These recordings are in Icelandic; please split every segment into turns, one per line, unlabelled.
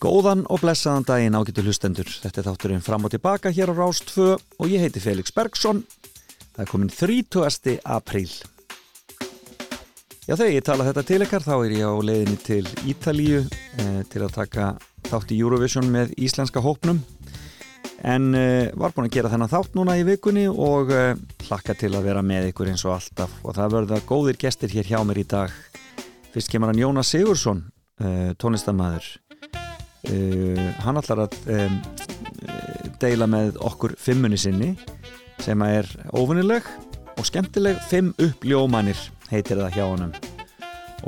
Góðan og blessaðan daginn ágættu hlustendur. Þetta er þátturinn fram og tilbaka hér á Rástfö og ég heiti Felix Bergsson. Það er komin 30. apríl. Já þegar ég tala þetta til ykkar þá er ég á leiðinni til Ítalíu eh, til að taka þátt í Eurovision með íslenska hópnum. En eh, var búin að gera þennan þátt núna í vikunni og eh, hlakka til að vera með ykkur eins og alltaf. Og það verða góðir gestir hér hjá mér í dag. Fyrst kemur hann Jónas Sigursson, eh, tónlistamæður. Uh, hann ætlar að um, deila með okkur fimmunni sinni sem er óvunileg og skemmtileg. Fimm uppljómanir heitir það hjá honum.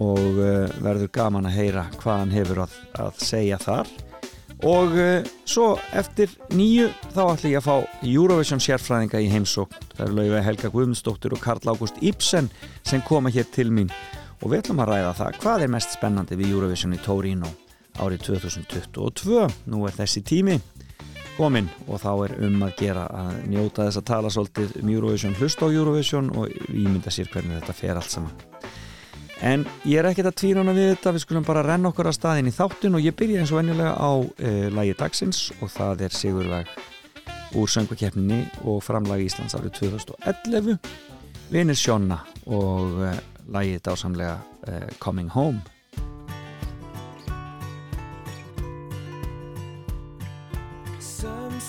Og uh, verður gaman að heyra hvað hann hefur að, að segja þar. Og uh, svo eftir nýju þá ætlum ég að fá Eurovision sérfræðinga í heimsók það eru lauga Helga Guðmundsdóttir og Karl Ágúst Ibsen sem koma hér til mín. Og við ætlum að ræða það hvað er mest spennandi við Eurovision í Torino árið 2022 nú er þessi tími kominn og þá er um að gera að njóta þess að tala svolítið um Eurovision hlust á Eurovision og ímynda sér hvernig þetta fer allt saman. En ég er ekkert að tvírána við þetta við skulum bara renna okkur á staðin í þáttin og ég byrja eins og venjulega á e, lagi dagsins og það er Sigurlag úr söngvakeppninni og framlagi Íslands árið 2011 Vinir Sjónna og e, lagið dásamlega e, Coming Home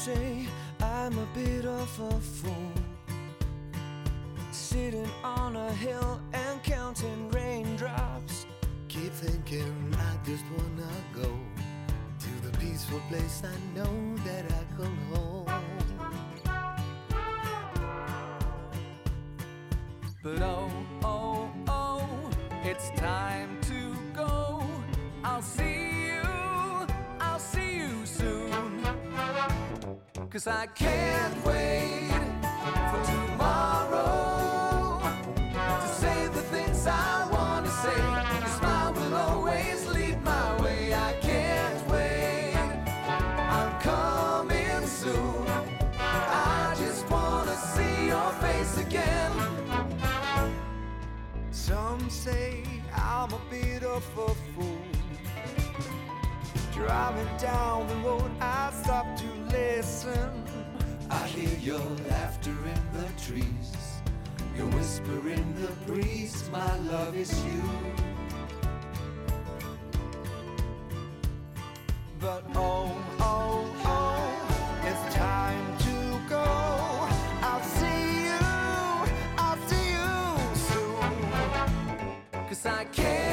say I'm a bit of a fool. Sitting on a hill and counting raindrops.
Keep thinking I just wanna go to the peaceful place I know that I call home.
But oh, oh, oh, it's time Cause I can't wait for tomorrow to say the things I wanna say. Your smile will always lead my way. I can't wait, I'm coming soon. I just wanna see your face again.
Some say I'm a bit of a fool. Driving down the road, I stop to listen.
I hear your laughter in the trees, your whisper in the breeze. My love is you.
But oh, oh, oh, it's time to go. I'll see you, I'll see you soon.
Cause I can't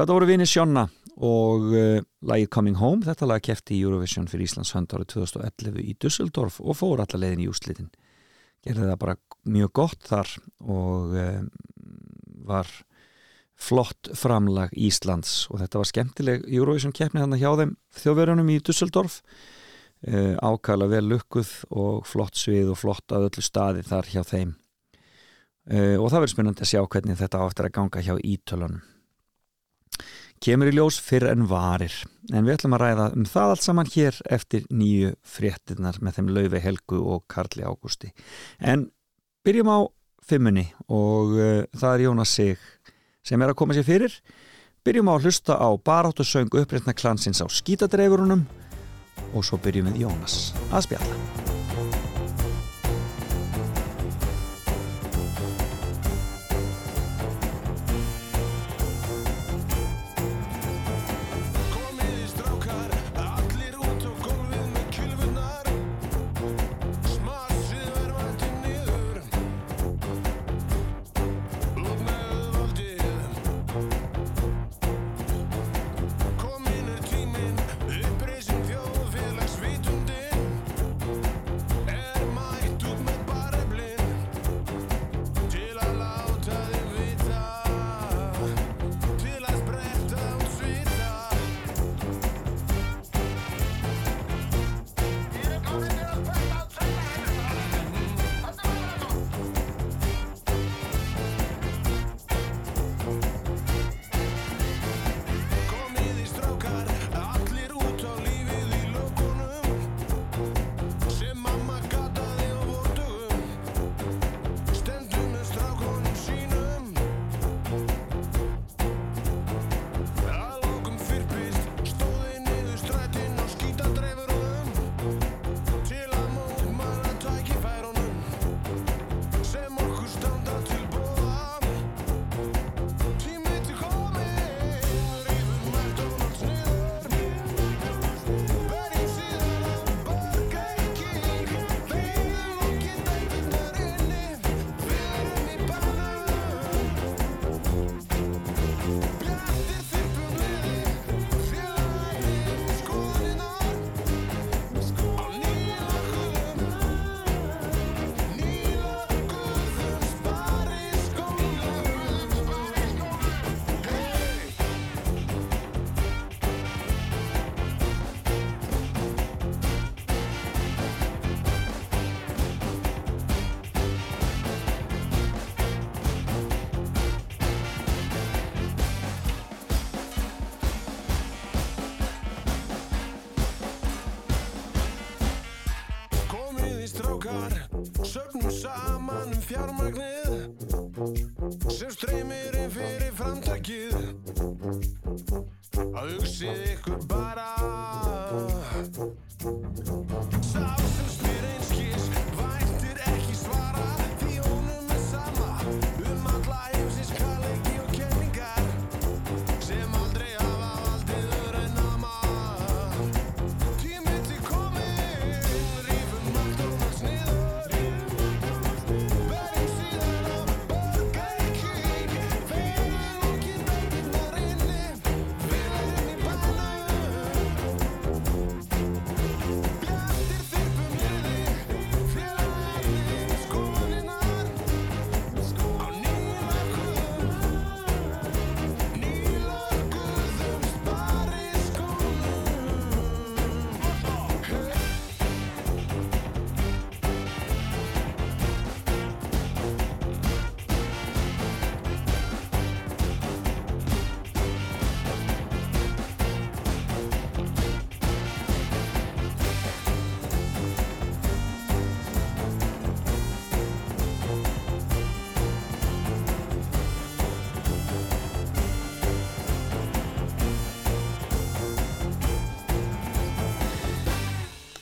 Það voru vinið Sjonna og uh, lagið Coming Home, þetta lag kefti í Eurovision fyrir Íslands hönd árið 2011 í Dusseldorf og fór alla leiðin í úslitin. Gerði það bara mjög gott þar og uh, var flott framlag Íslands. Og þetta var skemmtileg Eurovision keppni þannig hjá þeim þjóðverjunum í Dusseldorf uh, ákala vel lukkuð og flott svið og flott að öllu staði þar hjá þeim. Og það verður spennandi að sjá hvernig þetta áttur að ganga hjá Ítölunum
kemur í ljós fyrr en varir. En við ætlum að ræða um það allt saman hér eftir nýju fréttinnar með þeim Laufi Helgu og Karli Ágústi. En byrjum á fimmunni og uh, það er Jónas Sig sem er að koma sér fyrir. Byrjum á að hlusta á baráttu söng uppreitna klansins á skítadreifurunum og svo byrjum við Jónas að spjalla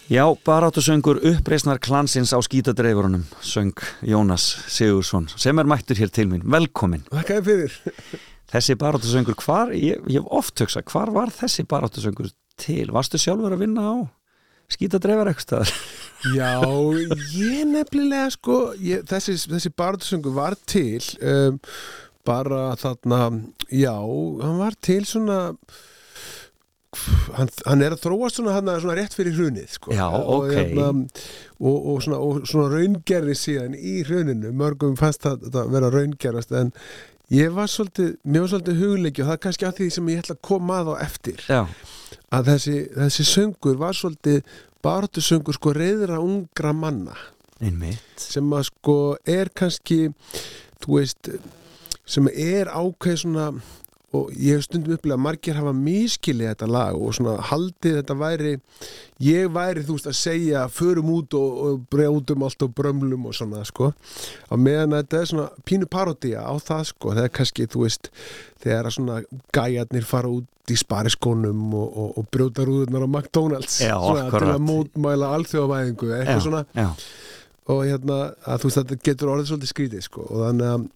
Já, baráttu söngur uppreisnar klansins á skítadreifurunum söng Jónas Sigursson sem er mættur hér til mín, velkomin
Þakkaði fyrir.
Þessi baráttu söngur, hvar, ég, ég hef oft hugsað, hvar var þessi baráttu söngur til? Varstu sjálfur að vinna á skítadreifar eitthvað?
Já, ég nefnilega sko, ég, þessi, þessi barðsöngu var til um, bara þarna, já, hann var til svona hann, hann er að þróast svona, hann svona rétt fyrir hrunið sko.
Já,
og,
ok.
hérna, og, og, svona, svona raungerði síðan í hruninu, mörgum fannst það, það vera raungerast en ég var svolítið, mér var svolítið hugleiki og það er kannski að því sem ég ætla að koma að á eftir.
Já,
að þessi, þessi söngur var svolítið baráttu söngur sko reyðra ungra manna.
Einmitt.
Sem að sko er kannski þú veist sem er ákveð svona og ég hef stundum upplega að margir hafa miskilið þetta lag og svona haldið þetta væri ég væri þú veist að segja förum út og, og brjóðum allt og brömlum og svona sko. Á meðan að þetta er svona pínu parodía á það sko. Þegar kannski þú veist þegar að svona gæjarnir fara út í spariskónum og, og, og brjóta rúðunar á McDonalds
Já,
svona, til að mótmæla alþjóðavæðingu eitthvað svona.
já,
og hérna að þú veist þetta getur orðið svolítið skrítið sko. Og þannig að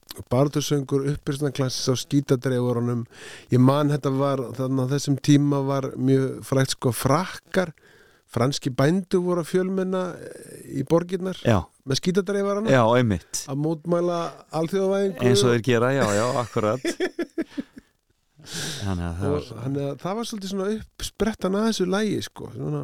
svona klassis á skítadreifurunum ég man þetta var þannig að þessum tíma var mjög frækt sko frakkar franski bændu voru að fjölmenna í borginnar
já,
með skítadreifarana.
Já, einmitt.
Að mótmæla alþjóðavæðingu.
Eins og þeir gera, já, já, akkurat. Þannig að það var
þannig að það var svolítið svona uppsprettan að þessu lægi sko. Svona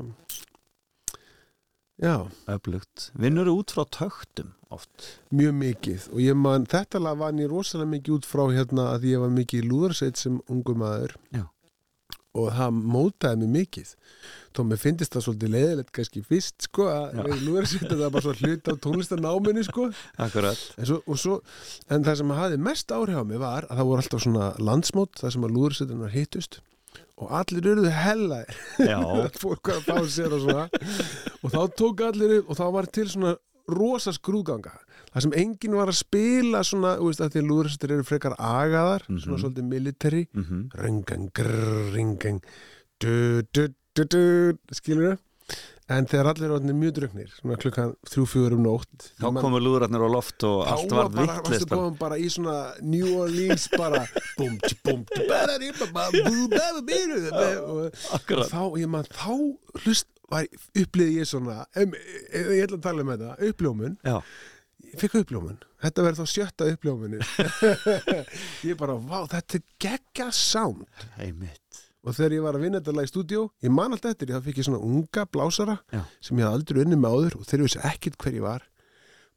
öflugt. Vinnur út frá töktum oft?
Mjög mikið. Og ég man, þetta lag vann ég rosalega mikið út frá hérna að ég var mikið í lúðarsveit sem ungu maður.
Já.
og það mótaði mig mikið. Þó mér finnist það svolítið leiðilegt kannski fyrst sko að lúðarsveit það er bara svo hlut af tónlistarnáminu sko.
Akkurat,
en, svo, og svo, en það sem hafði mest áhrif á mig var að það voru alltaf svona landsmót það sem að lúðarsveitunar hittust og allir eruðu hellaðir. Fólk var að fá sér og svona. Og þá tók allir upp og þá var til svona rosa skrúðganga. Það sem enginn var að spila svona, þú veist að því að lúðuristur eru frekar agaðar svona
Mhm.
svolítið military.
Mhm.
Ringang, grrr, ringang du, du, du, du, skilur þau en þegar allir var mjög drugnir svona klukkan þrjú, fjögur um nótt
þá komu lúðratnir á loft og
þá
allt
var
var
bara, varstu
vittlist bara.
búin bara í svona New Orleans bara bara, og
akkurat,
þá, ég man, þá hlust var, upplýði ég svona em, em, ég ætla að tala um þetta, uppljómun.
Já,
ég fikk uppljómun, þetta verður þá sjötta uppljómunu ég bara, vá, þetta er geggja sound.
Einmitt
og þegar ég var að vinna þetta lag í stúdíó ég man alltaf eftir, þá fikk ég svona unga blásara
Já.
sem ég hafði aldrei unni með áður og þeir vissi ekkit hver ég var.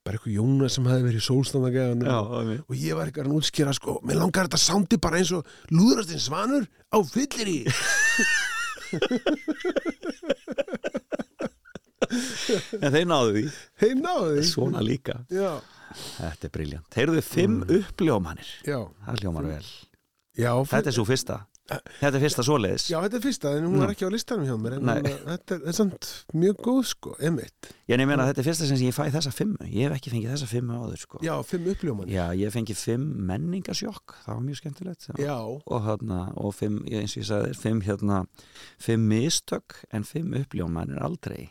Bara eitthvað Jónas sem hefði verið í sólstandagæðanum
já,
og, ég var eitthvað að útskýra sko, mér langar þetta soundi bara eins og lúðrastinn svanur á fyllir í
en þeir náðu því,
hei náðu því.
Svona líka.
Já,
þetta er briljant, þeirðu fimm uppljómanir.
Já,
það hljómar vel,
já,
þetta er svo fyrsta þetta er fyrsta svoleiðis.
Já, þetta er fyrsta, en hún var ekki á listanum hjá mér en þetta er, er samt mjög góð sko, emitt
ég nefnir að þetta er fyrsta sem ég fæ þessa fimmu ég hef ekki fengið þessa fimmu áður sko.
Já, fimm uppljóman
Já, ég fengið fimm menningasjokk það var mjög skemmtilegt já.
Já,
og, hérna, og fimm, eins og ég sagði fimm, hérna, fimm mistök en fimm uppljóman er aldrei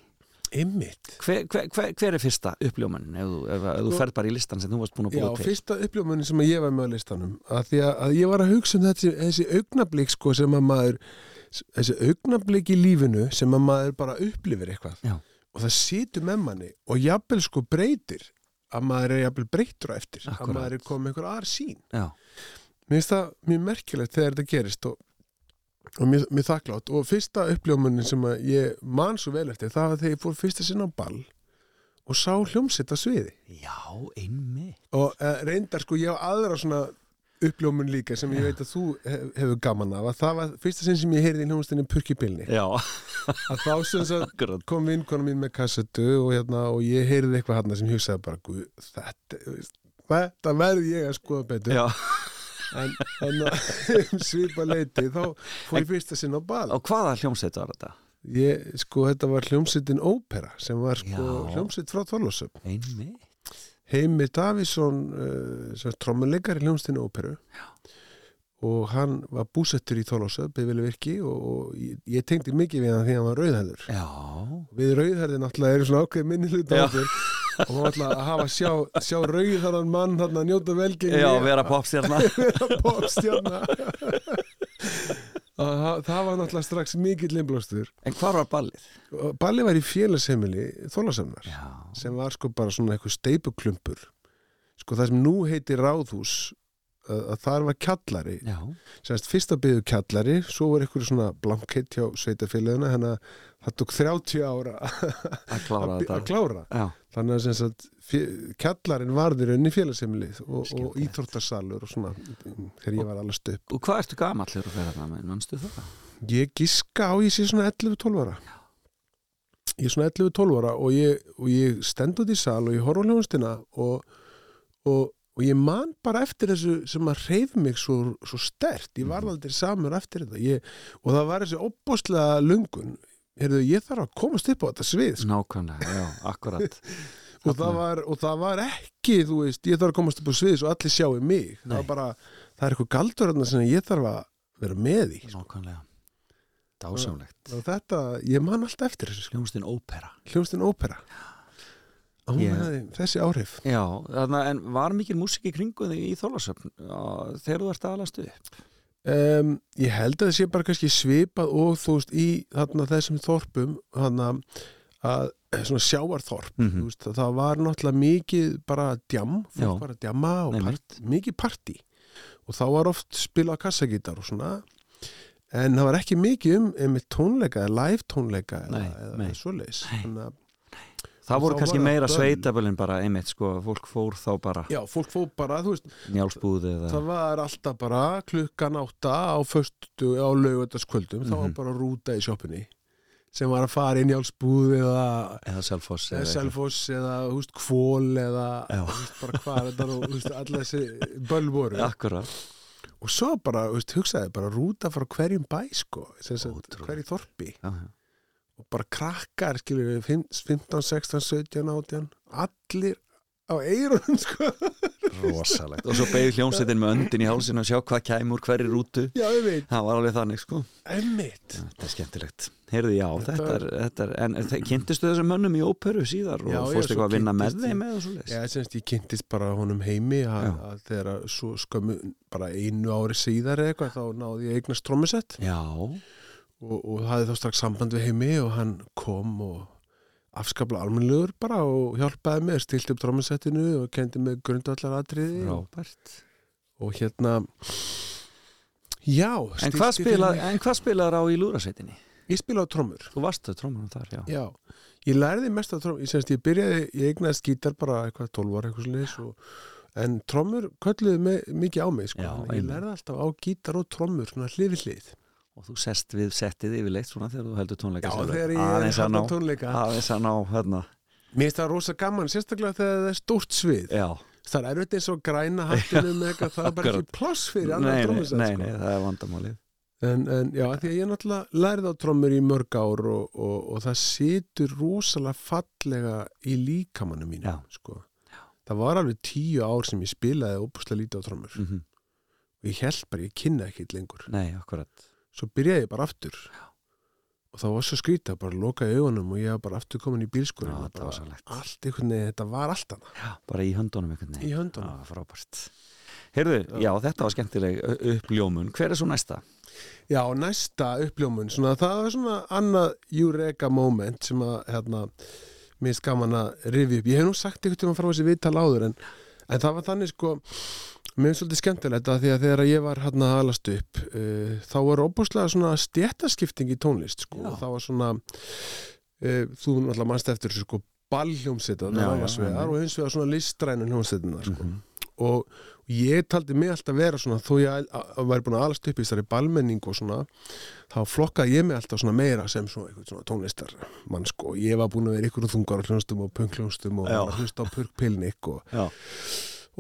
emitt
hver, hver, hver, hver er fyrsta uppljóman ef, ef, ef þú ferð bara í listan sem þú varst búin að
Já,
búa til?
fyrsta uppljómanin sem ég var með á listanum að því að, að ég var að hugsa um þessi, þessi augnablík sko sem að maður þessi augnablík í lífinu sem að maður bara upplifir eitthvað.
Já.
og það situr með manni og jafnvel sko breytir að maður er jafnvel breytur á eftir
Akkúrat.
að maður er komið einhver aðra sín
Já,
Mér finnst það mjög merkilegt þegar þetta gerist og, og mjög, mjög þakklátt. Og fyrsta uppljómunin sem að ég man svo vel eftir það var þegar ég fór fyrsta sinna á ball og sá hljómsett á sviði.
Já einmitt.
Og uh, reyndar sko ég á aðra svona uppljómun líka sem ég veit að þú hef, hefur gaman af að það var fyrsta sinn sem ég heyrði í hljómstinni Purkipilni
Já,
að þá sem
akkurat.
kom vinkona mín með kassetu og, hérna, og ég heyrði eitthvað hann sem hugsaði bara þetta, þetta verði ég að skoða betur.
Já,
en, en um svipa leiti þá fór ég fyrsta sinn á bal
og hvaða hljómsveit var þetta?
ég, sko þetta var hljómsveitin Ópera sem var sko hljómsveit frá
Einmitt.
Heimir Davísson uh, sem trommuleikar í hljómsveitinu Óperu. Já. og hann var búsettur í Þorlósöp byggvili virki og, og ég, ég tengdi mikið við hann því hann var rauðhæður við rauðhæði náttúrulega erum svona ákveð minni hlut
Já.
okkur og maður ætla að hafa sjá, sjá rauðhæðan mann þarna að njóta velgengi
já vera popstjarna.
Vera popstjarna. Það, það var náttúrulega strax mikill innblástur.
En hvar var ballið?
Og Balli var í félagsheimili Þólasefnar
Já,
sem var sko bara svona eitthvað steipuklumpur. Sko það sem nú heitir ráðhús að, að þar var kjallari.
Já,
semst fyrsta byggðu kjallari svo var eitthvað svona blankett hjá sveitafélagina þannig að það tók 30 ára
að klára
að,
þetta.
að klára.
Já,
þannig að semst að fjö- kjallarin varði rauninni félagsheimili og, og íþórtarsalur og svona þegar ég var allast upp
og hvað ertu gamall þegar þú fer þarna með, mannstu það?
Ég giska á ég sé svona 11-12 ára. Ég er svona 11-12 ára og ég, ég stend út í sal og ég horf á hljónstina og, og og ég man bara eftir þessu sem að reyf mig svo, svo stert ég
Mhm.
var aldrei samur eftir þetta. Ég, og það var þessi opbóðslega lungun Heyrðu, ég þarf að komast upp á þetta svið sko.
nákvæmlega, já, akkurat
og, það var, og það var ekki þú veist, ég þarf að komast upp á svið svo allir sjáu mig það,
Nei.
var bara, það er eitthvað galdur sem ég þarf að vera með í sko.
nákvæmlega dásamlegt
og þetta, ég man alltaf eftir þessu sko.
hljómsdinn ópera
hljómsdinn ópera og hefði þessi áhrif
já, þarna, en var mikil músik í kringu þig í Þólasöfn þegar þú ert aðalastu upp
Um, ég held að það sé bara kannski svipað og þú veist í þarna þessum þorpum þarna að svona sjáarþorp
Mhm.
þú veist, það var náttúrulega mikið bara djam, fólk
Já.
var að
Nei,
part, mikið partí og þá var oft spilað kassagítar og svona en það var ekki mikið um einmitt tónleika, eða live tónleika eða,
Nei,
eða svoleiðis
Nei.
þannig að
það voru kannski meira
böll.
sveitabölin bara einmitt sko, fólk fór þá bara
já, fólk fór bara, þú veist
njálsbúð eða
það var alltaf bara klukkan átta á föstu á laugöldaskvöldum þá var
Mhm.
bara rúta í sjoppunni sem var að fara í álsbúð eða,
eða Selfoss
eða. Selfoss eða húst, kvól eða húst, bara hvað þetta og húst, allir þessi böll voru
akkurat
og svo bara, húst, hugsaði bara rúta frá hverjum bæ sko, sem sagt,
Ótrúlegt.
hverju þorpi
já, já.
Og bara krakkar skilur við 15, 16, 17, 18 allir á eirunum sko.
Rosalegt. Og svo beigð hljómsveitin með öndin í hálsinu og sjá hvað kæmur hverri rútu.
Já, ég veit,
það var alveg þannig sko.
Emmitt
þetta er skemmtilegt. Heyrðu já,
Þetta
þetta er, þetta er en þe- kynntistu þessum mönnum í óperu síðar og
Já, svo
eitthvað að vinna með þeim
ég-
eða svo leis
Já, semst ég kynntist bara honum heimi að, að að svo skömmu bara einu ári síðar eða eitthvað þá náði ég eignast trommusett.
Já,
og, og hafði þá strax samband við heimi og hann kom og afskaplega almennlegur bara og hjálpaði mér, stilt upp trommusettinu og kendi mig grundvallar atriði og,
frábært
og hérna já,
en hvað, spila,
mig.
en hvað spilaður á í lúrasveitinni?
Ég spila á trommur
þú varstu trómanum þar, já,
Já, ég lærði mest af trommur, ég, ég byrjaði, ég eignaðist gítar bara eitthvað 12 ára eitthvað sliðis og en trommur kölluðu mig, mikið á mig sko. Ég lærði alltaf á gítar og trommur svona hlið
og þú sest við settið yfirleitt svona þegar þú heldur tónleika
Já, þegar ég
aðeins að ná
tónleika.
aðeins að ná hérna.
Mér finnst það rosa gaman, sérstaklega þegar það er stórt svið.
Já,
Það er erfitt eins og græna hattunum eitthvað, það er bara ekki pláss fyrir annar
nei,
trommusett
nei,
sko.
nei, það er vandamálið.
En, en já, því að ég náttúrulega lærði á trommur í mörg ár og, og, og það situr rosalega fallega í líkamannu mínu
Já.
sko. Það var alveg tíu ár sem ég spilaði óbúslega lítið á trommur.
Mm
og ég held bara, ég kynna ekki lengur.
Nei, akkurat
svo byrjaði ég bara aftur og það var svo skrítið, bara lokaði augunum og ég var bara aftur komin í bílskurinn
Já,
og
þetta var
bara
svolegt.
allt einhvern veginn, þetta var allt
já, bara í höndunum einhvern veginn
í höndunum.
Já, frábært. Heyrðu, já, þetta var skemmtileg uppljómun. Hver er svo næsta?
Já, næsta uppljómun, svona, það var svona annað Eureka moment sem að hérna, er gaman að rifja upp. Ég hef nú sagt einhvern tíma frá þessi viðtal áður en, en það var þannig sko, mér er svolítið skemmtilegt að því að þegar ég var hérna alast upp uh, þá var óbúslega svona stjættaskipting í tónlist sko,
Já.
og það var svona uh, þú náttúrulega mannst eftir sko
já,
og hins vegar svona listrænu hljómsettina sko
Mhm.
og ég taldi mig alltaf vera svona þó ég væri búin að alast upp í þessari balmenning og svona þá flokkaði ég mig alltaf svona meira sem svona, svona tónlistar mann sko, ég var búin að vera ykkur þungar hljónstum og punkljónstum og var að hlusta á purkpilnik og,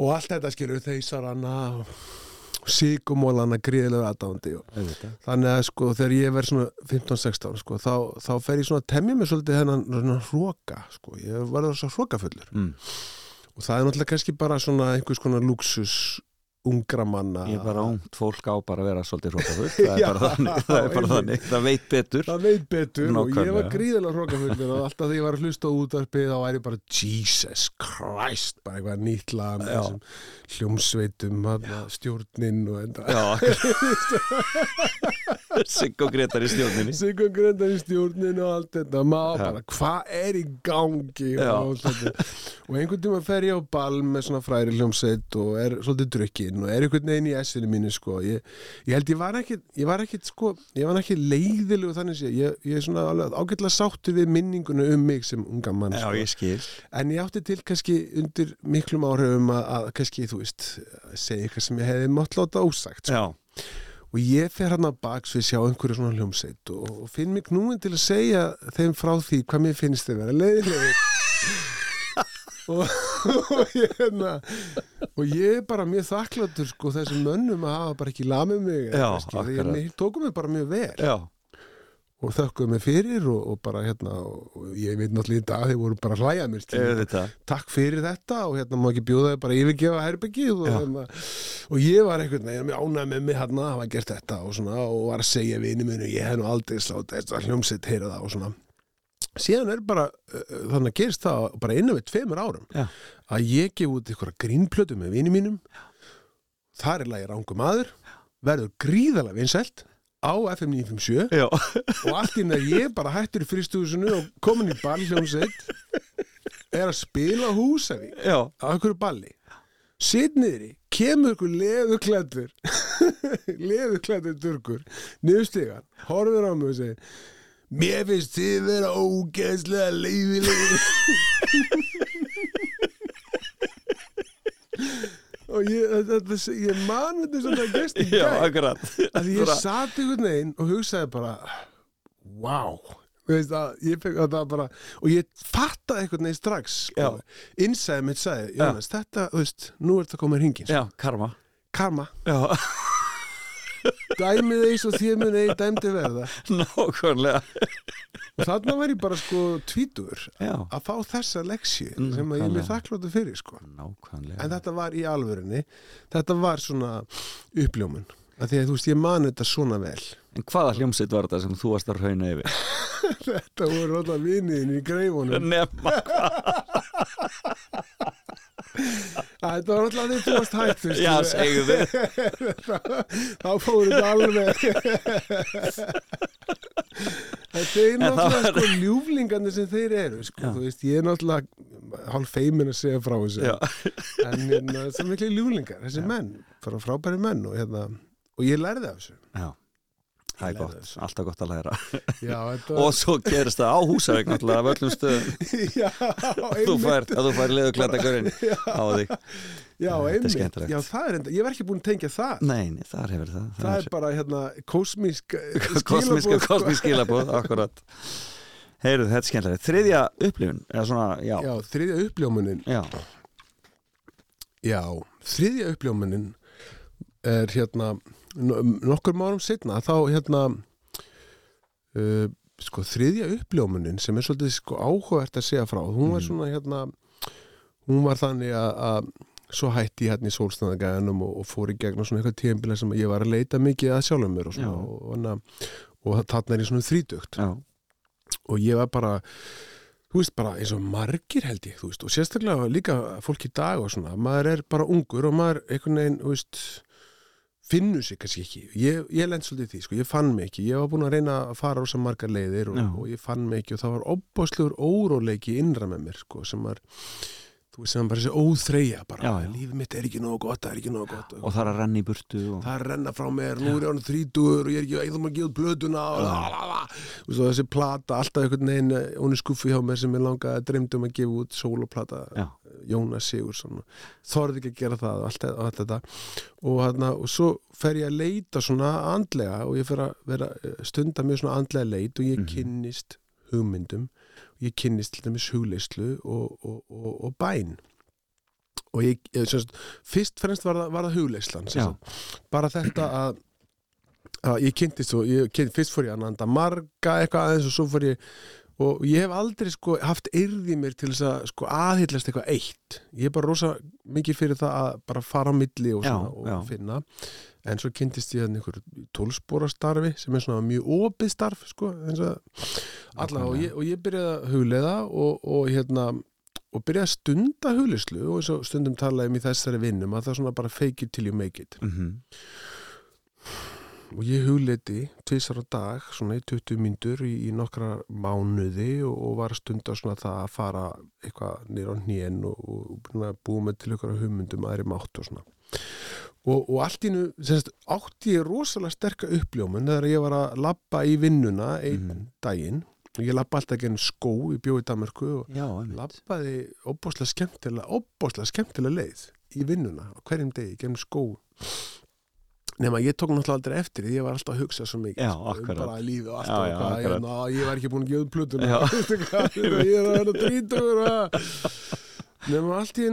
og allt þetta skilur þeisar hana og sigumólana gríðilega aðdándi og þannig að sko þegar ég verð svona 15-16 sko þá, þá fer ég svona að temja mig svolítið þennan svona hróka sko, ég verður svo hrókafullur
Mm.
Og það er náttúrulega kannski bara svona einhvers konar luxus ungra manna.
Ég er bara ungt fólk á bara að vera svolítið hrókafull. Það er. Það er bara þannig. Það veit betur.
það veit betur og ég var gríðilega hrókafullur og alltaf þegar ég var að hlusta á útvarpið þá væri ég bara Jesus Christ bara eitthvað nýtt lag með þessum hljómsveitum stjórnin og enda
Sigg og Gretar í stjórninni.
Sigur Grendar í stjórnin og allt þetta. Maður bara, hvað er í gangi? Og, og einhvern tíma fer ég á ball með svona fræri hljómsveit og er svolítið drukkinn og er einhvern veginn í essinu mínu sko. ég, ég held ég var ekkit ég var ekkit sko, ég var ekki leiðilegu þannig sé, ég, ég er svona alveg ágætlega sáttur við minninguna um mig sem unga mann
Já,
sko.
ég skil.
en ég átti til kannski undir miklum áhrifum að, að kannski, þú veist segja eitthvað sem ég hefði mátt láta ósagt sko.
Já,
og ég fer hann að baks við sjá einhverju svona hljómsveit og, og finn mig knúin til að segja þeim frá því hvað mér finnst þeir vera leiðilegir og, og ég hérna og ég er bara mjög þakkláttur sko þessum mönnum að hafa bara ekki lamið mig að mér tókum mig bara mjög vel.
Já,
og þökkuðu mig fyrir og, og bara hérna og ég veit náttúrulega í dag þeir voru bara að hlæja mér
auðvitað.
Takk fyrir þetta og hérna má ekki bjóða þau bara yfirgefa herbyggið og, hérna, og ég var einhvern veginn ánægð með mig hérna að hafa gert þetta og, svona, og var að segja við minu ég hef nú aldrei slátt þetta hljómsett heyra það og svona síðan er bara uh, þannig að gerist það bara innan við tveimur árum
Já.
að ég gef út einhverja grínplötu með vini mínum. Þar er lagi rángu maður verður gríðalega vinsælt á FM 957
Já,
og allt í að ég bara hættur í fristúsinu og komin í ballhljómsveit er að spila Húsavík.
Já,
á einhverju balli. Sitt niðri, kemur ykkur leðuklættur leðuklættur durkur niðurstegan, horfir á mig og segir mér finnst þið vera ógeðslega leiðilegur og ég, þetta, ég man þetta sem það gæst í
já,
gær.
akkurat.
Að ég
Bara-
sat einhvern veginn og hugsaði bara wow að, ég fekk bara og ég fattaði einhvern veginn strax sko. innsæði mitt sagði, Jónas, þetta, þú veist nú er þetta komið hringin,
Já, karma.
Karma.
Já,
dæmið eins og þér mun eigi dæmdi verða.
Nákvæmlega.
Og þarna var ég bara sko tvítur
Já,
að fá þessa leksju sem að ég
nákvæmlega.
þakkláttu fyrir sko.
Nákvæmlega.
En þetta var í alvörinni þetta var svona uppljómun að því að þú veist, ég man þetta svona vel.
En hvaða hljómsveit var þetta sem þú varst að rauna yfir?
þetta voru alltaf viniðin í greifunum.
Nefna
Að Þetta var alltaf því þú varst hægt
Já, segðu
Þá fóru þetta alveg. Þetta er
það
náttúrulega sko ljúflingandi sem þeir eru sko.
Já.
Þú veist, ég er náttúrulega hálf feimin að segja frá þessu.
Já,
en hérna, það er miklu ljúflingar þessi menn, bara frábæri menn og, hérna, og ég lærði af þessu.
Já Það er gott, alltaf gott að læra.
Já,
Og svo gerist það á húsavík náttúrulega af öllum stöðum. Þú
einmitt.
fær, að þú fær leðuklæta görinn á þig.
Já, einmitt. Já, það er enda, ég var ekki búin að tengja það.
Nei, nei, þar hefur það.
Það er bara hérna kosmísk
kosmíska, kosmísk skilabóð, akkurat. Heyrðu, þetta er skemmtilega Þriðja upplifun, eða svona, já.
Já, þriðja uppljómunin.
Já,
Já, þriðja uppljómunin er hérna nokkur márum setna þá hérna uh, sko þriðja uppljómunin sem er svolítið sko áhugavert að segja frá hún var
Mhm.
svona hérna hún var þannig að, svo hætti ég hérna í sólstæðagæðanum og, og fór í gegnum svona eitthvað tíðanbíla sem ég var að leita mikið að sjálfum mér og svona
Já.
og, og, og þarna er ég svona þrítugt
já,
og ég var bara þú veist bara eins og margir held ég veist, og sérstaklega líka fólk í dag og svona, maður er bara ungur og maður einhvern veginn, þú veist finnur sig kannski ekki. Ég, ég lent svolítið því, sko, ég fann mig ekki. Ég var búin að reyna að fara á sem margar leiðir og, og ég fann mig ekki og það var óbáslegur óróleiki innra með mér sko, sem var þú veist, sem bara þessi óþreyja bara,
Já, já.
lífið mitt er ekki nógu gott, það er ekki nógu gott
og það er að renna í burtu og...
það er að renna frá mér, nú er ég ánum þrítugur og ég er ekki, ég þarf að gefa plötuna og, og þessi plata, alltaf einhvern veginn eh, hún er skuffi hjá mér sem ég langaði dreymdi um að gefa út sóloplata,
Já,
Jónas Sigursson þorði ekki að gera það og allt, allt þetta. Og, hana, og svo fer ég að leita svona andlega og ég fer að vera eh, stunda mjög svona andlega leit og ég
Mhm.
kynnist hugmyndum ég kynnist til dæmis hugleyslu og, og, og, og bæn. Og ég, ég semst, fyrst fremst var það, var það hugleyslan bara þetta að, að ég kynntist og ég, fyrst fór ég að nanda marga eitthvað aðeins og svo fór ég og ég hef aldrei sko haft yrði mér til þess að sko aðhyllast eitthvað eitt. Ég er bara rosa mikið fyrir það að bara fara á milli og,
Já,
og
já.
finna. En svo kynntist ég einhver tólspóra starfi sem er svona mjög opið starf sko, allavega og ég, og ég byrjaði að hugleiða og, og hérna og byrjaði að stunda hugleyslu og stundum talaði um í þessari vinnum að það er svona bara fake it till you make it.
Mm
og ég hugleiti tvisar á dag svona í 20 myndur í, í nokkra mánuði og, og var að stunda svona það að fara eitthvað nýr á hnén og, og að búa með til ykkur hugmyndum aðri mátt og svona. Og, og allt í nú semst, átti ég rosalega sterka uppljómun þegar ég var að labba í vinnuna einn
Mhm.
daginn. Og ég labba alltaf genið skó í bjói Danmarku og
Já, einmitt.
labbaði óbáslega skemmtilega óbáslega skemmtilega leið í vinnuna á hverjum degi, genið skó nema ég tók náttúrulega aldrei eftir því ég var alltaf að hugsa svo mikið
Já,
sko, um bara lífið og allt
Já, já,
hvað, ég, ná, ég var ekki búin að gefa út plötuna hvað, ég er að vera drítur Nefnum allt í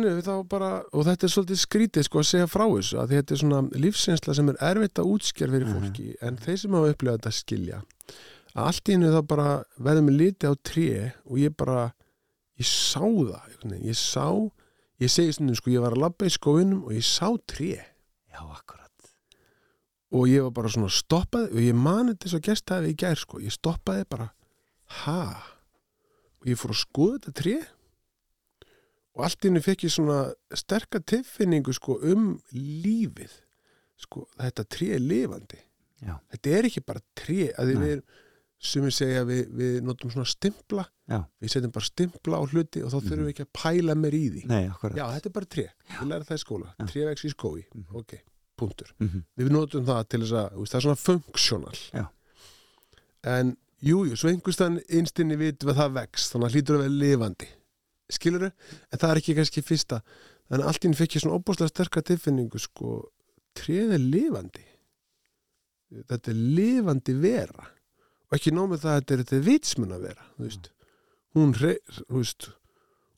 bara, og þetta er svolítið skrítið sko að segja frá þessu, að þetta er svona lífsinsla sem er erfitt að útskjær fyrir fólki, en þeir sem hafa upplifað þetta skilja, að allt í einu þá bara verðum við liti á tré og ég bara, ég sá það, ég sá, ég segi stundum sko, ég var að labba í skóinum og ég sá tré.
Já, akkurat
og ég var bara svona stoppaði og ég mani þetta svo gestaði í gær sko, ég stoppaði bara, ha, og ég fór að skoða þetta tré. Og allt henni fekk ég svona sterka tilfinningu sko um lífið. Sko þetta tré er lifandi.
Já.
þetta er ekki bara tré. Að við erum sumir segja við, við notum svona stimpla.
Já.
við setjum bara stimpla á hluti og þá þurfum við ekki að pæla meir í því.
Nei,
já þetta er bara tré, við læra það í skóla.
Já.
tré vex í skói, ok, punktur.
Mhm.
við notum það til þess að það er svona funksjónal.
Já.
en jú, jú, svo einhverstaðan einstinni vitum við að það vex þannig að hlýtur að vera lifandi. Skilur en það er ekki kannski fyrsta. Þannig að allt í einu fekk ég svona óbúslega sterka tilfinningu sko, tréð er lifandi. Þetta er lifandi vera. Og ekki nómið það að þetta er þetta vitsmun að vera þú veist. Hún, re- þú veist,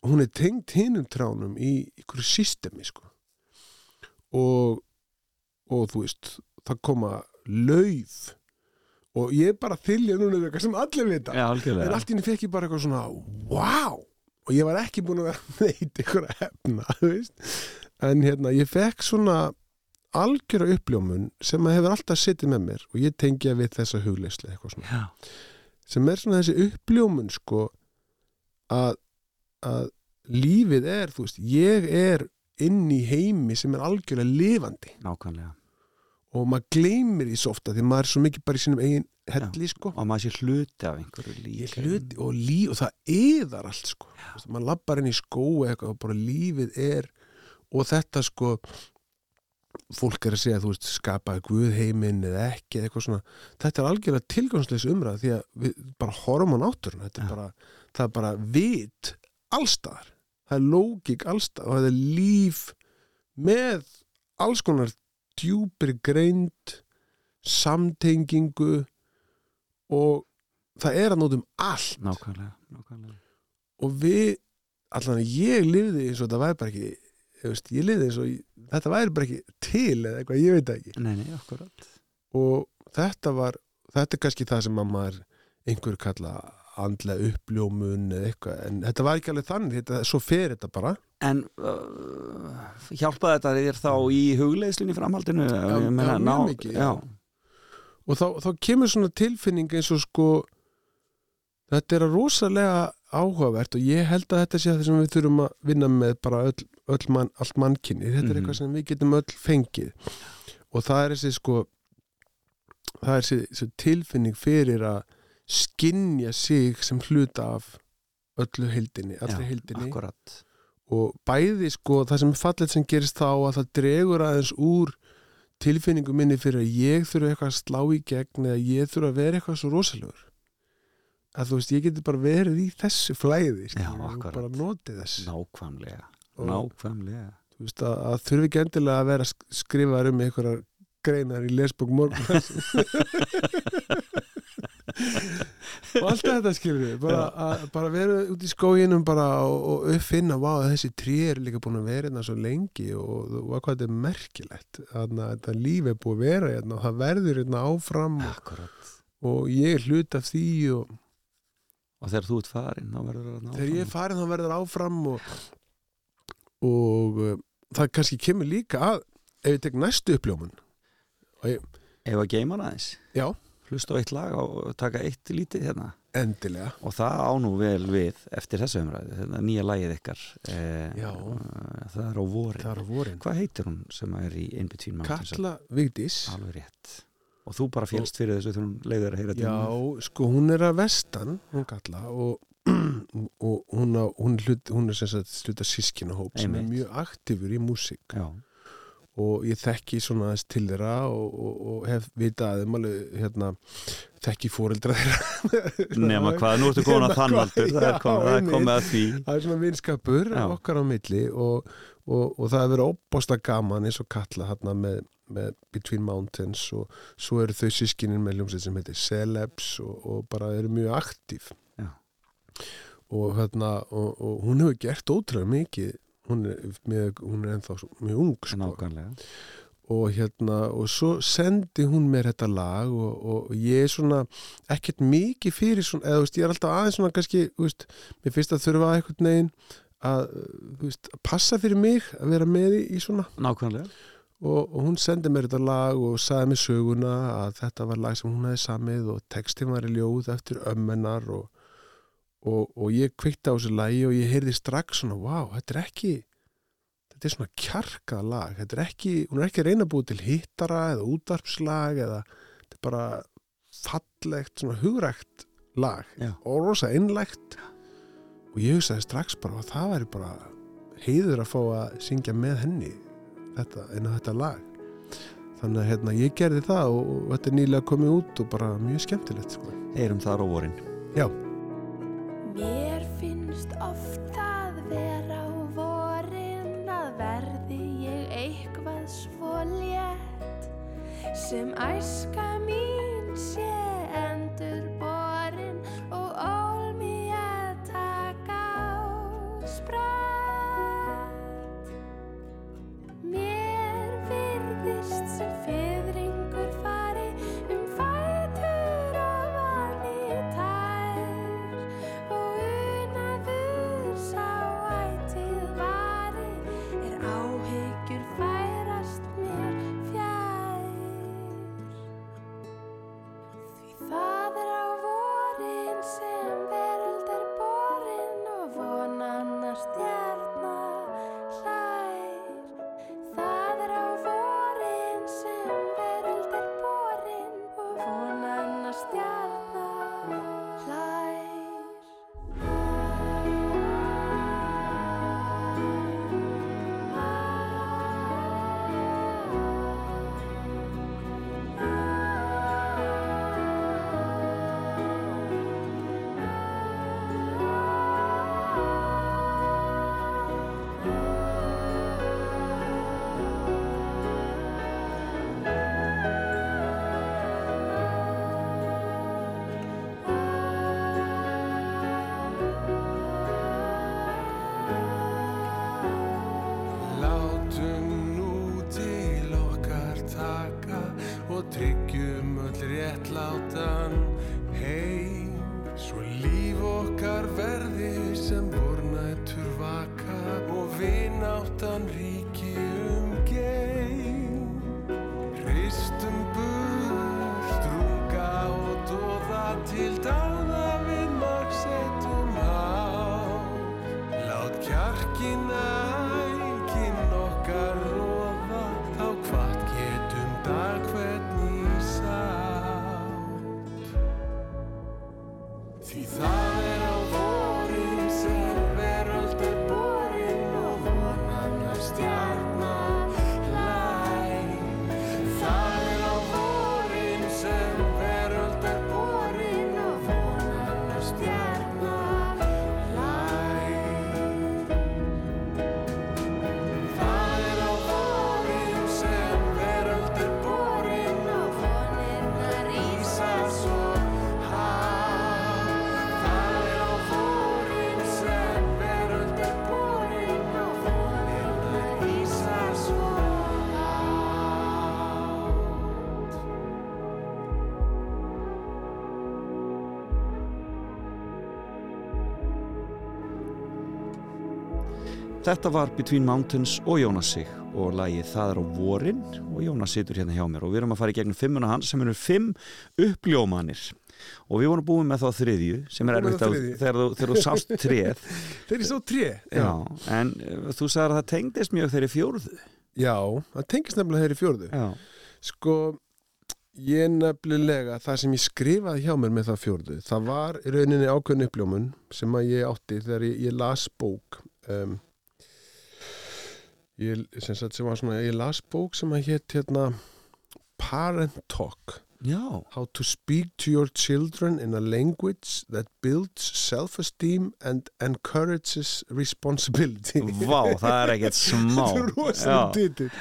hún er tengd hinum tránum í ykkur systemi sko. Og og þú veist, það koma lauf. Og ég bara þylja núna eitthvað sem allir vita.
Já,
en allt í henni fekk ég bara eitthvað svona wow, og ég var ekki búin að vera að neitt eitthvað hefna, þú veist. En hérna, ég fekk svona algjöra uppljómun sem að hefur alltaf sittið með mér. Og ég tengja við þessa hugleysli eitthvað svona,
Já,
sem er svona þessi uppljómun sko að, að lífið er, þú veist, ég er inn í heimi sem er algjörlega lifandi.
Nákvæmlega
og maður gleymir því svo ofta því maður er svo mikið bara í sínum eigin helli sko.
Og maður sé hluti af einhverju
ég hluti og líf og það eðar allt sko. Maður lappar inn í skói eitthvað og bara lífið er og þetta sko fólk er að segja þú veist skapaði guð heiminn eða ekki eða eitthvað svona. Þetta er algjörlega tilgangsleis umræð því að við bara horfum á er bara, það er bara vit allstaðar, það er lógik allstaðar og það er líf með alls konar djúpir greind samtengingu og það er að nótum allt.
Nákvæmlega, nákvæmlega.
Og við, allan að ég lifði eins og þetta væri bara ekki ég, veist, ég lifði eins og ég, þetta væri bara ekki til eða eitthvað, ég veit ekki.
Nei, nei,
og þetta var, þetta er kannski það sem að maður einhver kalla andlega uppljómun eða eitthvað en þetta var ekki alveg þannig, þetta, svo fer þetta bara
En uh, hjálpaði þetta þér þá í hugleiðslunni í framhaldinu?
Já, já, mjög mikið, já. og þá, þá kemur svona tilfinning eins og sko þetta er rosalega áhugavert og ég held að þetta sé það sem við þurfum að vinna með bara öll, öll mann, allt mannkynni þetta er
Mhm.
eitthvað sem við getum öll fengið og það er þessi sko það er þessi, þessi tilfinning fyrir að skinja sig sem hluta af öllu heildinni, allri
Já,
heildinni.
Akkurat.
Og bæði sko það sem er fallet sem gerist þá að það dregur aðeins úr tilfinningu minni fyrir að ég þurfa eitthvað að slá í gegn eða ég þurfa að vera eitthvað svo rosalegur. Að þú veist, ég geti bara verið í þessu flæði
Já,
og bara notið þess.
Nákvæmlega, nákvæmlega.
þú veist, að, að þurfi ekki endilega að vera sk- skrifaðar um einhverjar greinar í lesbók morgun og allt þetta skilur við bara, að, bara vera út í skóginum bara og, og uppfinna, vá, þessi trí er líka búin að vera hérna svo lengi og, og hvað þetta er merkilegt þetta líf er búið að vera hérna og það verður hérna áfram og,
Akkurat.
og ég hlut af því og
þegar þú ert farin, þá verður það
þegar ég er farin þá verður áfram og, og uh, það kannski kemur líka að ef ég tek næstu uppljómun ég,
Ef að geima hana aðeins?
Já,
Hlusta á eitt lag og taka eitt lítið hérna.
Endilega.
Og það á nú vel við eftir þessu umræðu Þetta nýja lagið ykkar eh,
Já.
Það er á vorin.
Vorin.
Hvað heitir hún sem er í Mountains?
Katla Vigdís.
Alveg rétt. Og þú bara félst fyrir þessu þegar hún leiður að heyra til
já, sko hún er að vestan hún Katla og, og hún, á, hún, hlut, hún er sem sagt sluta sískinahóp sem er mjög aktífur í músík.
Já,
og ég þekki svona aðeins til þeirra og, og, og hef vitað um alveg hérna, þekki fóreldra þeirra.
Nema hvað, nú ertu komin að
Nema
þann
hvað,
aldur. Það er komið, komið að því.
Það er svona vinskapur
Já.
okkar á milli og, og, og það er verið óbásta gaman eins og kalla hérna með, með Between Mountains og svo eru þau sískinin með hljómsveit sem heitir Celebs og, og bara eru mjög aktíf.
Já.
og, hérna, og, og hún hefur gert ótrúlega mikið hún er, með, hún er ennþá mjög ung sko. og hérna og svo sendi hún mér þetta lag og, og ég er svona ekkert mikið fyrir svona, eða veist, ég er alltaf aðeins svona kannski, veist, mér finnst að þurfa eitthvað neginn að, veist, að passa fyrir mig að vera með í, í svona.
Nákvæmlega.
Og, og hún sendi mér þetta lag og sagði mér söguna að þetta var lag sem hún hefði samið og textin var í ljóð eftir ömmennar og, og, og ég kvikti á þessu lagi og ég heyrði strax svona, wow, þetta er ekki þetta er svona kjarkað lag þetta er ekki, hún er ekki reyna að búið til hittara eða útarpslag eða þetta er bara fallegt, svona hugrækt lag
Já.
og rosa einlægt og ég hugsaði strax bara að það væri bara heiður að fá að syngja með henni þetta, en þetta lag þannig að hérna, ég gerði það og, og þetta er nýlega komið út og bara mjög skemmtilegt sko.
heyrum þar á vorin
já,
Mér finnst oft það vera á vorin að verði ég eitthvað svo létt sem æska mín sé
Þetta var Between Mountains og Jónas Sig og lagið Það er á vorin og Jónas situr hérna hjá mér og við erum að fara í gegnum fimmuna hans sem eru fimm uppljómanir. Og við vorum búin með þá þriðju sem er erfitt þegar þú, þú sást tréð.
Þeir eru svo tré
já, en uh, þú sagðir að það tengdist mjög þeirri fjórðu.
Já, það tengist nefnilega þeir í fjórðu.
Já,
Sko, ég nefnilega, það sem ég skrifaði hjá mér með það fjórðu, það var rauninni ákveðin uppljómun sem að ég átti þegar ég, ég las bók um, ég, sem sagt svona, ég las bók sem að hétt hérna Parent Talk.
Já,
How to speak to your children in a language that builds self-esteem and encourages responsibility.
Vá, það er ekkert smá.
Þetta er rosalega
Já.
titill.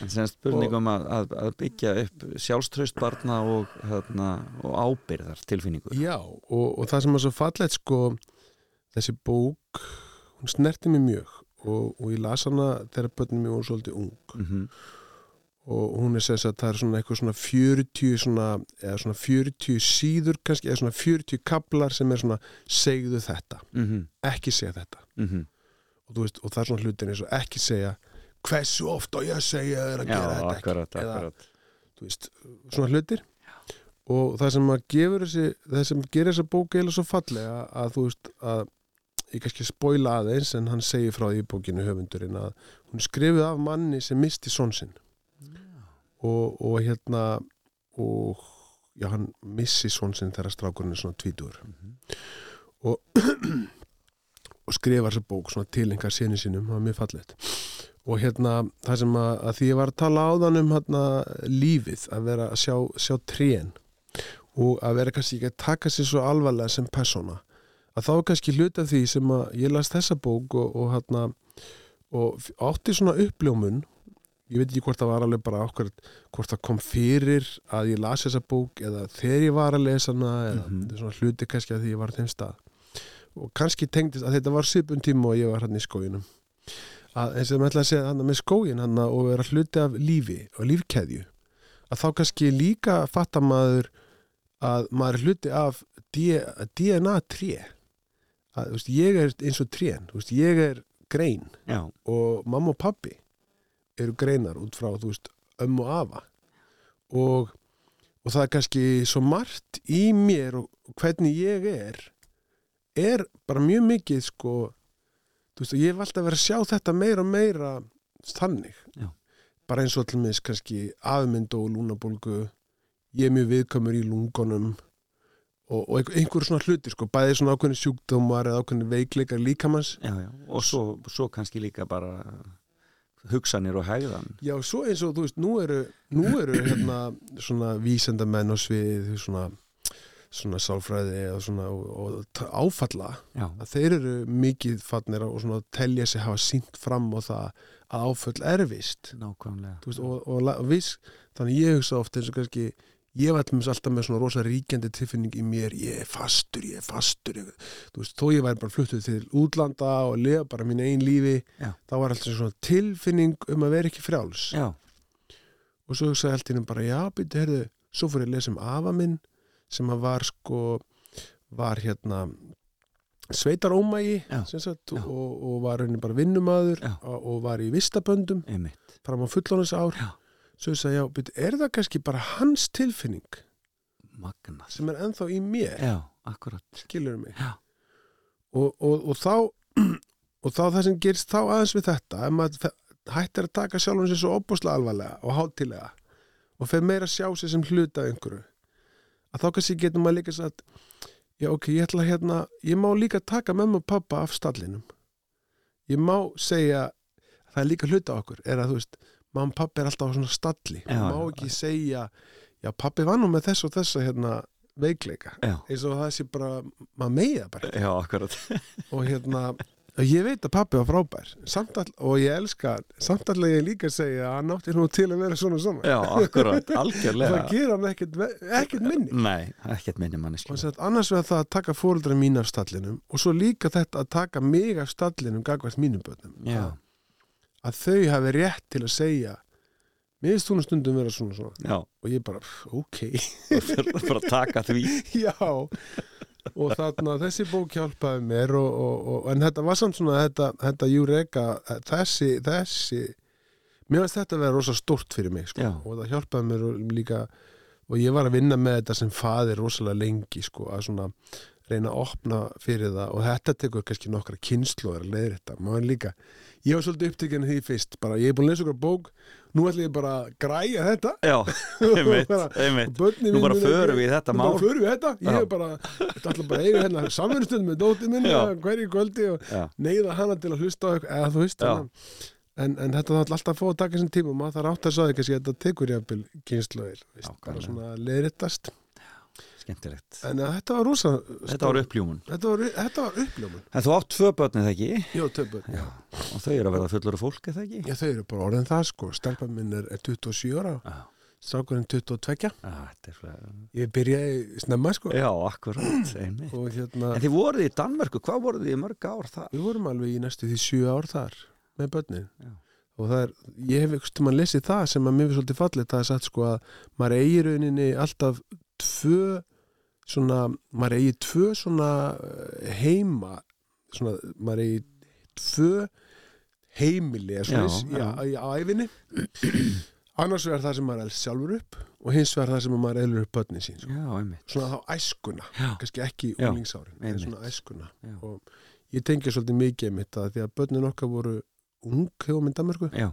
En sem spurningum að, að, að byggja upp sjálfströst barna og, hérna, og ábyrðar tilfinningu
Já, og, og það sem er svo fallegt sko þessi bók hún snerti mig mjög og, og ég las hana þegar börnum mér voru svolítið ung.
Mm
og hún er sem sagt það er svona eitthvað svona 40 svona, eða svona 40 síður kannski, eða svona 40 kablar sem er svona segðu þetta,
-hmm.
ekki segja þetta.
Mm
og, þú veist, og það er svona hlutin eins og ekki segja hversu oft á ég að segja þér að
Já,
gera þetta
akkurat,
ekki Eða,
akkurat.
þú veist, svona hlutir. Og það sem að gefur þessi það sem gerir þessa bók eða svo fallega að þú veist að ég kannski spoila aðeins en hann segir frá því bókinu höfundurinn að hún skrifið af manni sem misti son sinn. Og, og hérna og já hann missi son sinn þegar strákurinn er svona tvítur og og skrifar þessa bók svona til einhver sinni sínum, það var mjög fallegt. Og hérna það sem að, að því ég var að tala áðan um hérna lífið að vera að sjá, sjá trén og að vera kannski ekki að taka sér svo alvarlega sem persóna að þá er kannski hluti af því sem að ég las þessa bók og, og hérna og átti svona uppljómun ég veit ekki hvort það var alveg bara okkur hvort það kom fyrir að ég las þessa bók eða þegar ég var að lesa hana eða þetta er svona hluti kannski að því ég var þeim stað. Og kannski tengdist að þetta var svipun tíma og ég var hann í skóginum. Að eins og ég ætla að segja hann með skógin hann og vera hluti af lífi og lífkeðju að þá kannski líka fattar maður að maður er hluti af DNA 3 að veist, ég er eins og trén veist, ég er grein.
Já,
og mamma og pappi eru greinar út frá, veist, ömmu og afa. Og, og það er kannski svo margt í mér og hvernig ég er er bara mjög mikið sko, ég hef alltaf verið að sjá þetta meira og meira þannig.
Já.
bara eins og allir mis kannski afmynd og lúnabólgu ég er mjög viðkomur í lungunum og, og einhver, einhver svona hluti sko, bæði svona ákveðni sjúkdómar eða ákveðni veikleikar líkamanns
já, já og svo, svo kannski líka bara hugsanir og hegðan.
Já, svo eins og þú veist, nú eru, nú eru hérna svona vísendamenn og svið, svona, svona sálfræði og svona og, og áfalla.
Já,
að þeir eru mikið fannir og svona telja sig hafa sínt fram á það að áföll er vist
nákvæmlega
veist, og, og, og viss, þannig ég hugsa oft eins og kannski ég var alltaf, alltaf með svona rosa ríkjandi tilfinning í mér, ég er fastur, ég er fastur ég, þú veist, þó ég væri bara fluttuð til útlanda og lifa bara mín einn lífi
Já.
þá var alltaf svona tilfinning um að vera ekki frjáls
Já,
og svo hugsaði allt innum bara, já, byrju, heyrðu svo fór ég að lesa um afa minn sem að var sko var hérna sveitarómægi
Já.
sem sagt, og, og var henni bara vinnumadur og var í vistaböndum
einmitt
fram á fullónus ár
Já.
Svo ég sagði, já, byrju, er það kannski bara hans tilfinning
Magnað.
sem er ennþá í mér,
Já,
skilur mig? Og, og, og þá og þá það sem gerist þá aðeins við þetta ef maður hættir að taka sjálfum sér svo opbúslega alvarlega og hátilega og fer meira að sjá sér sem hluta einhverju að þá kannski getur maður líka sagt já ok, ég ætla hérna ég má líka taka mömmu og pappa af stallinum. Ég má segja það er líka hluta okkur er að þú veist, mamma og pappa er alltaf á svona stalli.
Já,
má
já,
ekki segja já pappi var nú með þess og þessa hérna veikleika.
Já,
eins og það sé bara, maður meiða bara.
Já,
og hérna og ég veit að pappi var frábær. Samt all, og ég elska, samt allega ég líka að segja að hann átti nú til að vera svona svona.
Já, akkurat, algjörlega.
Það gera hann ekkert, ekkert minni.
Nei, ekkert minni
sagt, annars vegar það að taka fóruldra mín af stallinum og svo líka þetta að taka mig af stallinum gagvart mínum börnum.
Já,
að, þau hafi rétt til að segja mér finnst nú stundum vera svona svona.
Já,
og ég bara, ok.
Bara taka því.
Já. Og þarna þessi bók hjálpaði mér og, og, og, en þetta var samt svona þetta, þetta Júreka, þessi þessi, mér finnst þetta að vera rosa stórt fyrir mig sko. Og það hjálpaði mér líka og ég var að vinna með þetta sem faðir rosalega lengi sko, að svona reyna að opna fyrir það. Og þetta tekur kannski nokkra kynnslóðar að leiðir þetta, maður líka ég var svolítið upptekinn af því fyrst, bara ég er búin að lesa okkur bók, nú ætla ég bara að græja þetta.
Já, einmitt, einmitt. Nú bara förum við þetta
Nú
mál.
bara förum við þetta, ég hef bara ætla bara að eiga hérna samverðstund með dótið minni hverju kvöldi og neyða hana til að hlusta eða þú hana. en, en þetta þarf alltaf að fá að taka sem tíma maður þarf átt að sagði kannski að þetta tekur jafnvel kynnslóðir, veist, bara svona leiðrittast
skemmtilegt.
En að þetta var rosa
Þetta var uppljómun.
Þetta var, þetta var uppljómun.
En þú átt tvö börn eða ekki?
Já, töpur, já.
og þau eru að verða fullur af fólk eða ekki?
Já, þau eru bara orðin það sko. Stelpa minn er, er 27 ára.
Já.
strákurinn 22
Ah, er
ég byrjaði snemma sko.
Já, akkurat
hérna,
En þið voruð í Danmörku, hvað voruð þið í mörg ár það?
við vorum alveg í næstu því sjö ár þar með börnin.
Já.
og það er, ég hef ykkur mann lesið það sem að mér finnst svolítið fallið, það er satt sko að maður eigi í rauninni alltaf tvö svona, maður eigi tvö svona eh, heima svona, maður eigi tvö heimili eða svona, í æfinni annars vegar það sem maður elst sjálfur upp og hins vegar það sem maður elur upp börnin sín sko.
Já,
svona þá æskuna,
Já.
kannski ekki úlingsárin, en svona æskuna
Já.
og ég tengi svolítið mikið með þetta því að börnin okkar voru ung hefur minn Danmarku,
Já,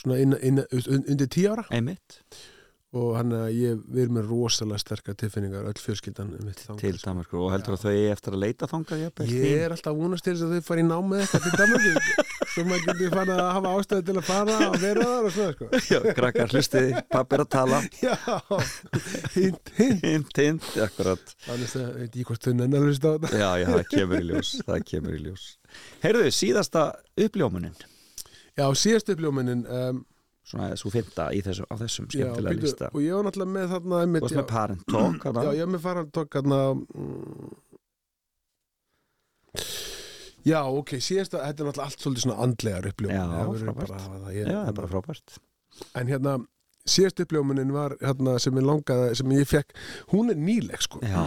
svona inn, inn, un- undir tíu ára
einmitt.
Og hann að ég við erum með rosalega sterkar tilfinningar öll fjölskyldan mitt
Til Danmörku og heldur að þau eigi eftir að leita jafnvel?
ég er alltaf vonast til þess að þau fari í námið eitthvað til Danmarku svo maður getur fann að hafa ástæði til að fara og vera þar og svona sko.
Já, krakkar hlustiði, pappi er að tala.
Já, hint, hint.
Hint, hint, akkurat.
Þannig að veit ég hvort þau nennar hlust á þetta.
Já, já, það kemur í ljós Það kemur í ljós. Heyrðu, síðasta uppljómunin.
Já, síðast uppljóminin um,
Svona svo fynda í þessu, á þessum
já,
skemmtilega
býtu,
lista
og ég var náttúrulega með þarna einmitt,
varst
já,
með Parent Talk hana.
Já, ég er með að tók hérna mm, Já, ok, síðasta þetta er náttúrulega allt svolítið svona andlegar uppljómun
Já,
Það
frábært.
að það.
já, það er bara frábært
En hérna, síðast uppljómunin var hérna sem ég langaði, sem ég fekk hún er nýleg sko.
Já,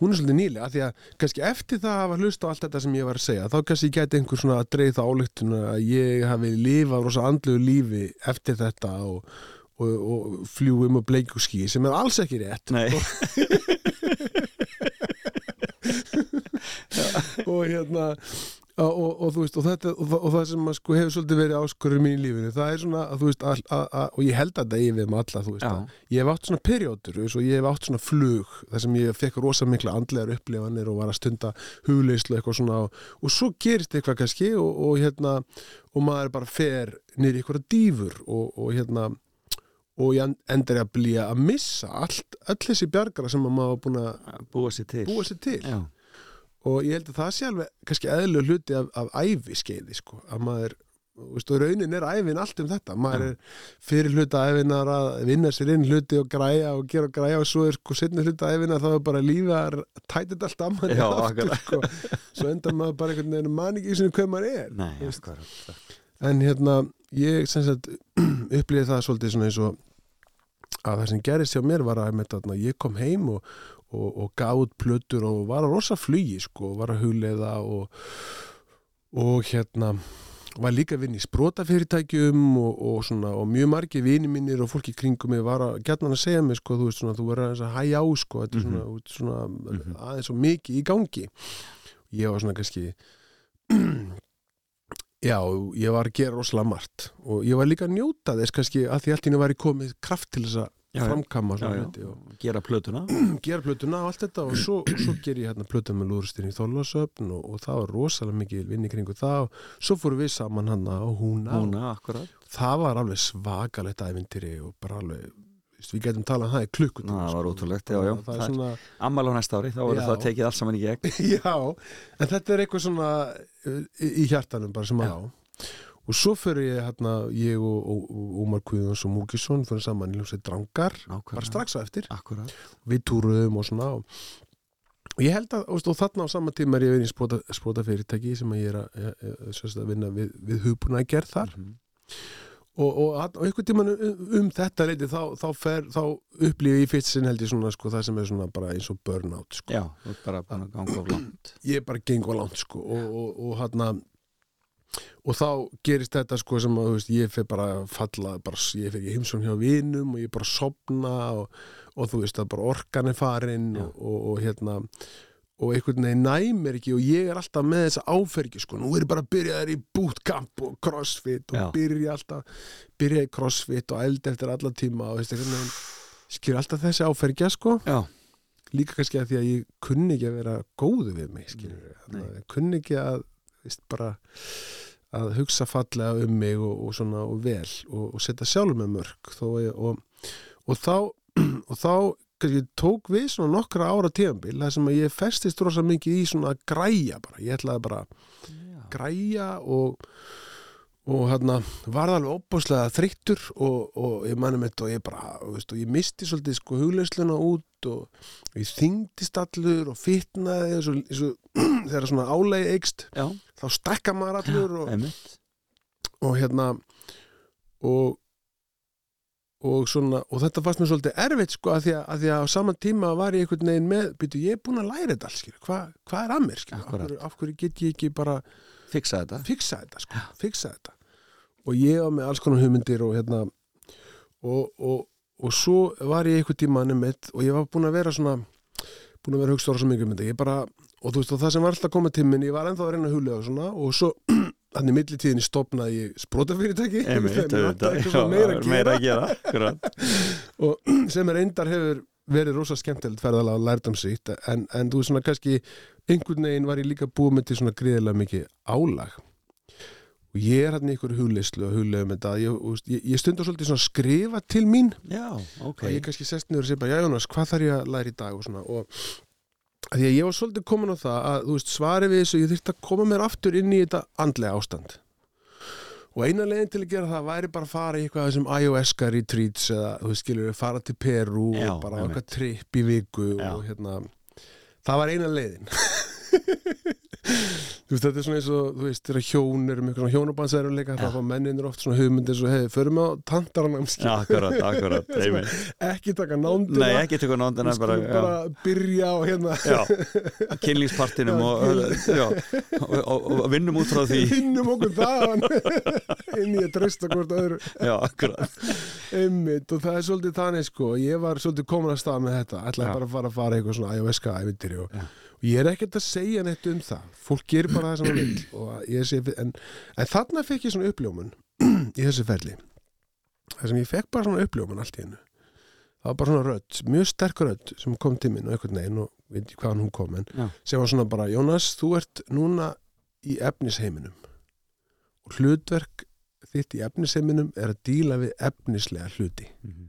hún er svolítið nýleg, af því að kannski eftir það að hafa hlust á allt þetta sem ég var að segja þá kannski geti einhver svona að dreif það álíktun að ég hafi lifað rosa andlegu lífi eftir þetta og, og, og fljúum og bleikuski sem er alls ekki rétt.
Nei.
Og hérna og, og, og þú veist og, þetta, og, það- sem sko hefur svolítið verið áskurður mín í lífinu það er svona að þú veist að, að, að, og ég held að það ég við með alla þú veist ég hef átt svona perjótur og ég hef átt svona flug þar sem ég fekk rosa mikla andlegar upplefanir og var að stunda hugleyslu eitthvað svona og, og svo gerist eitthvað kannski og, og hérna og maður bara fer nýri eitthvað dýfur og, og hérna og ég en- endar ég að blíja að missa allt, öll þessi bjargara sem að maður búin að
Búa sér til.
búa sér til.
Já,
og ég held að það sé alveg kannski eðlur hluti af, af ævi skeiði sko, að maður þú veist, og raunin er ævin allt um þetta. Maður er fyrir hluta ævinar að vinna sér inn hluti og græja og gera og græja og svo er sko setni hluta ævinar þá er bara tæta þetta allt að manni aftur sko. svo endar maður bara einhvern veginn man ekki sem hvað maður er
nei, akkurat
en hérna ég sagt upplýði það svolítið svona eins og að það sem gerist hjá mér var að ég kom heim og, og, og gaf út plötur og var að rosa flugi sko, og var að hugleiða og, og hérna var líka að vinna í sprótafyrirtækjum og, og, svona, og mjög margi vini mínir og fólki kringum mig var að gætna að segja mig sko, þú veist svona, þú verður aðeins að hæja á sko, þetta er svona, mm svona aðeins svo mikið í gangi ég var svona kannski Já, ég var að gera rosalega margt og ég var líka að njóta þess kannski að því allt í henni væri komið kraft til þess að. Framkama
Já, já,
og
gera plötuna.
Gera plötuna og allt þetta og svo, svo ger ég hérna plötuna með lúrustinn í Þorlásöfn og, og það var rosalega mikið vinni kringu það og svo fórum við saman hann á húna,
akkurat.
Og það var alveg svakalegt ævintýri og bara alveg við getum talað um það í klukkut
Ná, það var ótrúlegt, já, já.
það er svona
Ammæl á næsta ári, þá verður
Já.
það tekið allt saman í gegn.
Já, en þetta er eitthvað svona uh, í í hjartanum bara sem að á og svo fyrir ég hérna, ég og, Ómar Guðjóns og Múkisson fyrir saman í hljómsveit Drangar bara
Nákvæmlega.
strax á eftir,
Akkurat
við túruðum og svona og, og ég held að, og, og þarna á sama tíma er ég verið í spota, spota fyrirtæki sem ég er að, ég, ég, að vinna við, við hugbúna að gerð þar
Mhm.
og, og, og einhvern tíman um, um þetta leiti þá, þá, þá upplýði ég fyrst sinn held ég svona sko, það sem er svona bara eins og burnout sko.
Já, bara að ganga of langt
ég bara geng á langt sko og, og, og þá gerist þetta sko sem að veist, ég fyrir bara að falla bara, ég fyrir ekki heimsón hjá vinum og ég bara sopna og, og þú veist að bara orkan er farin og, og, og hérna og einhvern veginn næmir ekki og ég er alltaf með þessa áfergi sko, nú er bara að byrja þær í bootcamp og crossfit og
Já.
byrja alltaf byrja í crossfit og eld eftir alla tíma og veist, veginn skilur alltaf þessi áfergja sko.
Já,
líka kannski að því að ég kunni ekki að vera góðu við mig skilur kunni ekki að veist, bara að hugsa fallega um mig og, og svona og vel og, og setja sjálf með mörg og, og þá og þá kannski tók við svona nokkra ára tíðanbíl þar sem að ég festist rosa mikið í svona að græja bara, ég ætlaði bara að græja og og hérna var það alveg óbúslega þreyttur og, og ég manum þetta og ég bara, veist, og ég misti svolítið sko hugleisluna út og, og ég þyngdist allur og fitnaði og, eins og þegar svona álegi eikst
já,
þá stekka maður allur og, og hérna og og svona, og þetta fannst mér svolítið erfitt sko, að því að, að því að á saman tíma var ég einhvern veginn með, býtu, ég er búin að læra þetta alls, skilur, Hva, hvað er að mér, af hverju, af hverju get ég ekki bara
Fiksa þetta.
fiksa þetta, sko, fiksa þetta og ég var með alls konar hugmyndir og hérna og, og, og svo var ég einhvern tíma mitt og ég var búin að vera svona búin að vera hugst ára svo mikið um þetta. Ég bara, og þú veist, og það sem var alltaf að til minn ég var ennþá að reyna að huglega og svona og svo þannig í millitíðinni stopnaði ég sprótafyrirtæki meira að gera.
að
og sem er reyndar hefur verið rosa skemmtilegt ferðalega og lært um sitt en, en þú veist svona kannski einhvern veginn var ég líka búið með til svona gríðilega mikið álag og ég er í ykkur hugleyslu og huglega um þetta ég, ég, ég stundar svolítið svona að skrifa til mín.
Já, ok.
Og ég kannski sest niður og sé bara, já Jónas, hvað þarf ég að læra í dag? Og svona og því að ég var svolítið komin á það að þú veist, svari við þessu, ég þyrfti að koma mér aftur inn í þetta andlega ástand. Og eina leiðin til að gera það væri bara að fara í eitthvað þessum ayahuasca retreats eða þú veist, skilur fara til Peru
Já,
og bara eitthvað tripp í viku
Já.
og hérna það var eina leiðin þú veist, þetta er svona eins og þú veist, þegar hjón eru með eitthvað hjónabandsæruleika þá fá menninir oft svona hugmyndir svo, hei, förum á tantaranamski
Já, akkurat, akkurat einmitt.
ekki taka nándina.
Nei, ekki tökur nándina bara,
bara byrja á hérna.
Já, kynlífspartinum og, og, og, og vinnum út frá því.
Hinnum okkur þaðan. Inn í að treysta hvort öðru.
Já, akkurat.
Einmitt og það er svolítið þannig sko ég var svolítið komin að stað með þetta. Ætlaði bara að fara að fara eitthvað svona ayahuasca ævindir og,
Já.
og ég er ekkert að segja neitt um það fólk gerir bara það sem það vil ég sé, en, en þarna fekk ég svona uppljómun í þessu ferli það sem ég fekk bara svona uppljómun allt í hennu það var bara svona rödd, mjög sterk rödd sem kom til minn og einhvern veginn og veit ekki hvaðan hún kom en
Já.
sem var svona bara, Jónas, þú ert núna í efnisheiminum og hlutverk þitt í efnisheiminum er að díla við efnislega hluti
Mhm.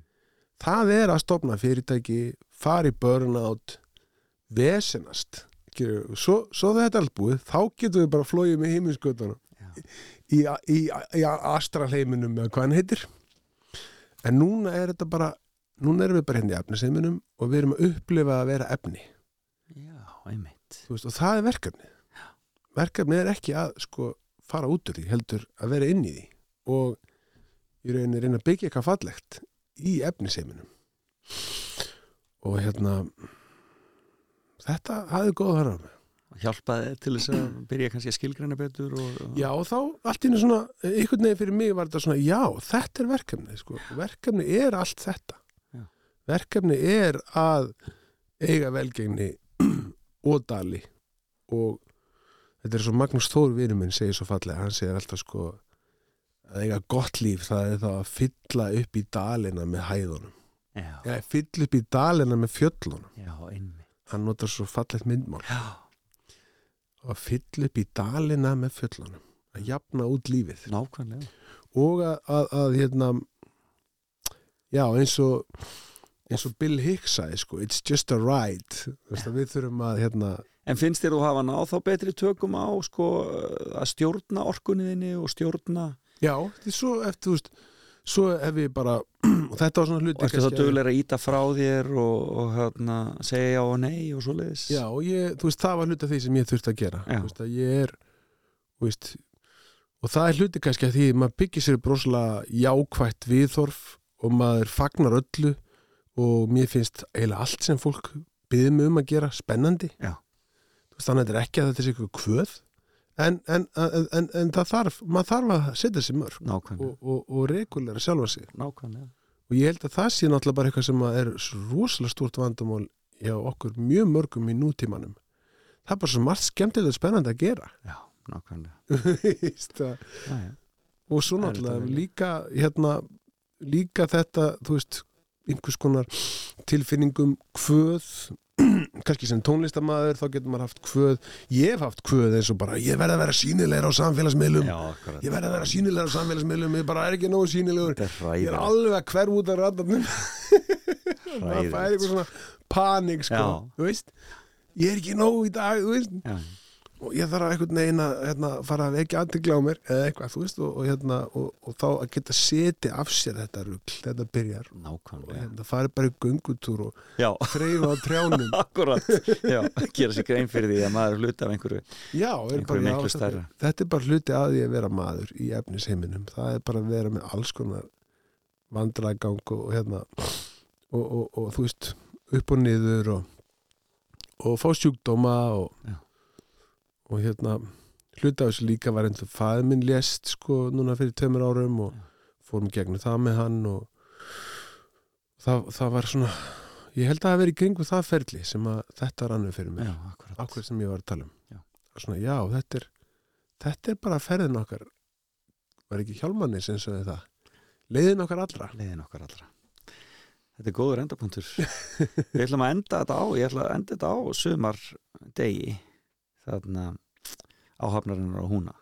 það er að stopna fyrirtæki fara í burnout vesenast svo, svo þetta er allt búið þá getum við bara flóið með heiminskautunum
Já.
í, í, í, astralheiminum eða hvað hann heitir. En núna er þetta bara núna erum við bara hérna í efnisheiminum og við erum að upplifa að vera efni.
Já, einmitt.
Veist, og það er verkefni verkefni er ekki að sko fara út úr því, heldur að vera inn í því. Og í rauninni reyna að byggja eitthvað fallegt í efniseiminum og hérna þetta hafði góð þar á mig.
Hjálpaði til þess að byrja kannski að skilgreina betur og, og...
já þá allt í einu svona einhvern veginn fyrir mig var þetta svona já þetta er verkefni sko. verkefni er allt þetta.
Já.
verkefni er að eiga velgengni og dali. Og þetta er svo Magnús Þór vinur minn segir svo fallega, hann segir alltaf sko að eiga gott líf það er þá að fylla upp í dalina með hæðunum.
Já,
ja, fylla upp í dalina með fjöllunum.
Já, einmitt
hann notar svo fallegt myndmál.
Já,
að fylla upp í dalina með fjöllunum að jafna út lífið.
Nákvæmlega.
Og að, að, að hérna já eins og eins og Bill Hicks sagði sko it's just a ride. Að við þurfum að hérna
En finnst þér þú hafa náð þá betri tökum á sko, að stjórna orkunniðinni og stjórna
já, því svo eftir þú veist svo hef ég bara og þetta var svona hluti
og ertu þá
kannski að-
íta frá þér og, og hérna, segja já og nei og svoleiðis?
Já og ég, þú veist, það var hluti af því sem ég þurfti að gera. Veist, að ég er veist, og það er hluti kannski að því að maður byggir sér broslega jákvætt viðþorf og maður fagnar öllu og mér finnst eiginlega allt sem fólk mig um að gera spennandi. Veist, þannig að þetta er ekki að þetta er eitthvað kvöð en, en, en, en, það þarf maður þarf að setja sér mörg og, og, og regulera sjálfa sig.
Nákvæmlega.
og ég held að það sé náttúrulega bara eitthvað sem er rosalega stúrt vandamál hjá okkur mjög mörgum í nútímanum. Það er bara svo margt skemmtilega spennandi að gera.
Já, nákvæmlega.
Og svo náttúrulega líka hérna, líka þetta þú veist, einhvers konar tilfinningum kvöð kannski sem tónlistamæður þá getur maður haft kvöð. Ég hef haft kvöð eins og bara ég verð að vera sínilegur á samfélagsmiðlum.
Já
ég verð að vera sínilegur á samfélagsmiðlum ég bara er ekki nógu sínilegur ég er alveg að hverf út af radarnum. Það fæði eitthvað svona panik sko,
Já.
þú veist. Ég er ekki nóg í dag, þú veist.
Já,
og ég þarf einhvern veginn að hérna, fara að vekja aðtegla á mér eða eitthvað, þú veist, og, og, hérna, og, og þá að geta seti af sér þetta rugl, þetta byrjar. Og
nákvæmlega.
Hérna, farið bara í göngutúr og
Já,
þreifa á trjánum.
Akkurat Já, gera sér grein fyrir því að maður er hluti af einhverju
Já, er
Einhverju
bara, já, þetta, þetta er bara hluti að því að vera maður í efnisheiminum, það er bara að vera með alls konar vandræðgang og, og hérna og, og, og þú veist, upp og niður og, og fá sjúkdóma og,
Já.
Og hérna hluti af þessu líka var einhver fæð minn lést sko núna fyrir tveimur árum og fórum gegnum það með hann og það, það var svona ég held að það verið í kringu það ferli sem að þetta rannu fyrir
akkurat.
Ákveð sem ég var að tala um.
Já.
svona, já, þetta er þetta er bara ferðin okkar. Var ekki hjálmanni sem sögði það? Leiðin okkar allra.
Leiðin okkar allra. Þetta er góður endapunktur. Við ætlum að enda þetta á ég ætla að enda þetta á sumar degi þarna áhafnarinnar á húna.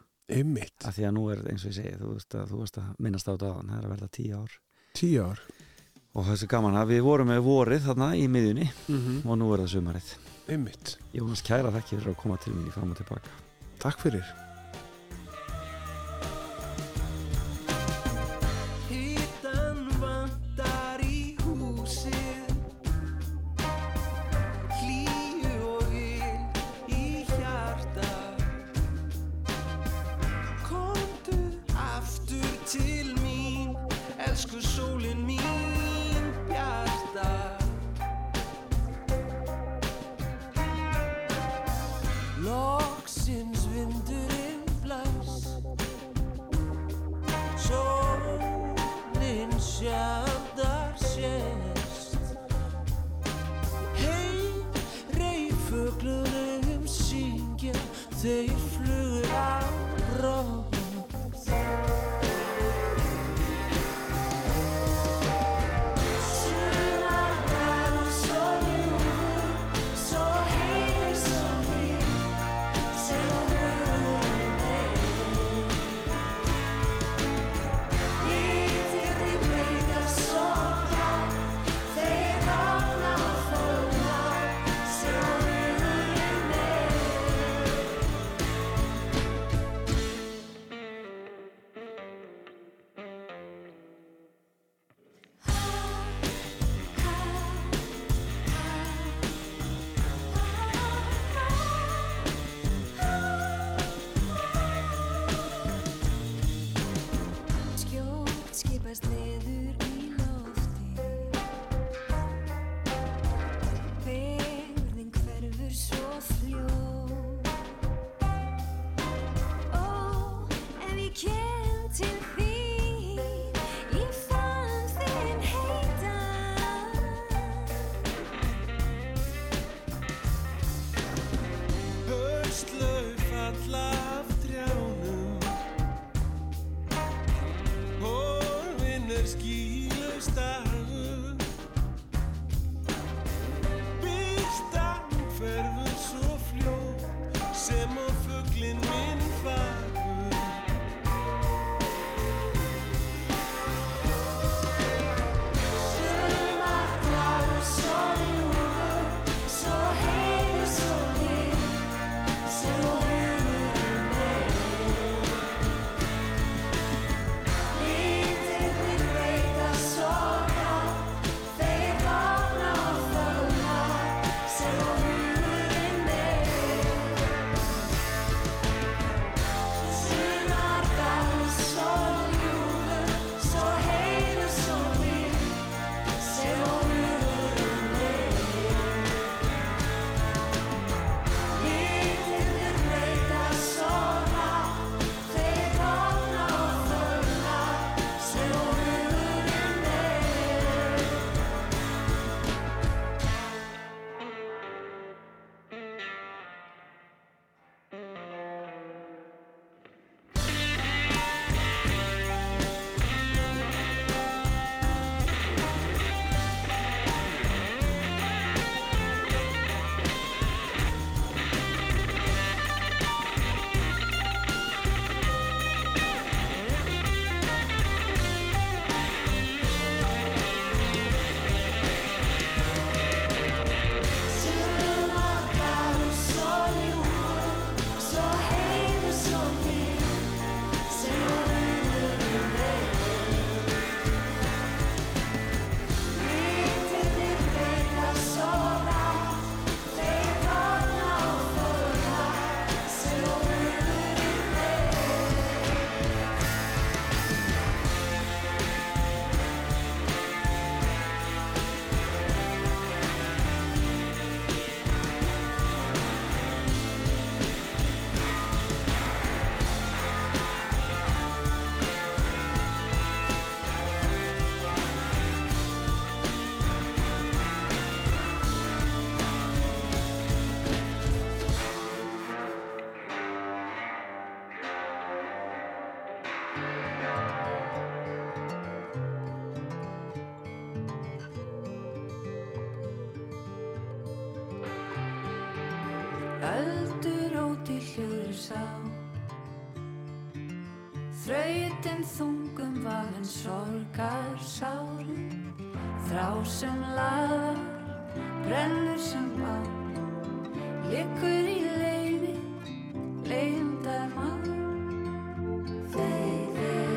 Af því að nú er eins og ég segi þú veist að, þú veist að minnast á á það er að verða tíu ár.
Tíu ár.
Og þessi gaman að við vorum með vorið þarna í miðjunni
mm
og nú er það sumarið.
Einmitt,
Jónas kæra þekki fyrir að koma til mín í fram og tilbaka.
Takk fyrir
sem laðar, brennur sem bá Liggur í leiði, leiðindar mann Þeir, þeir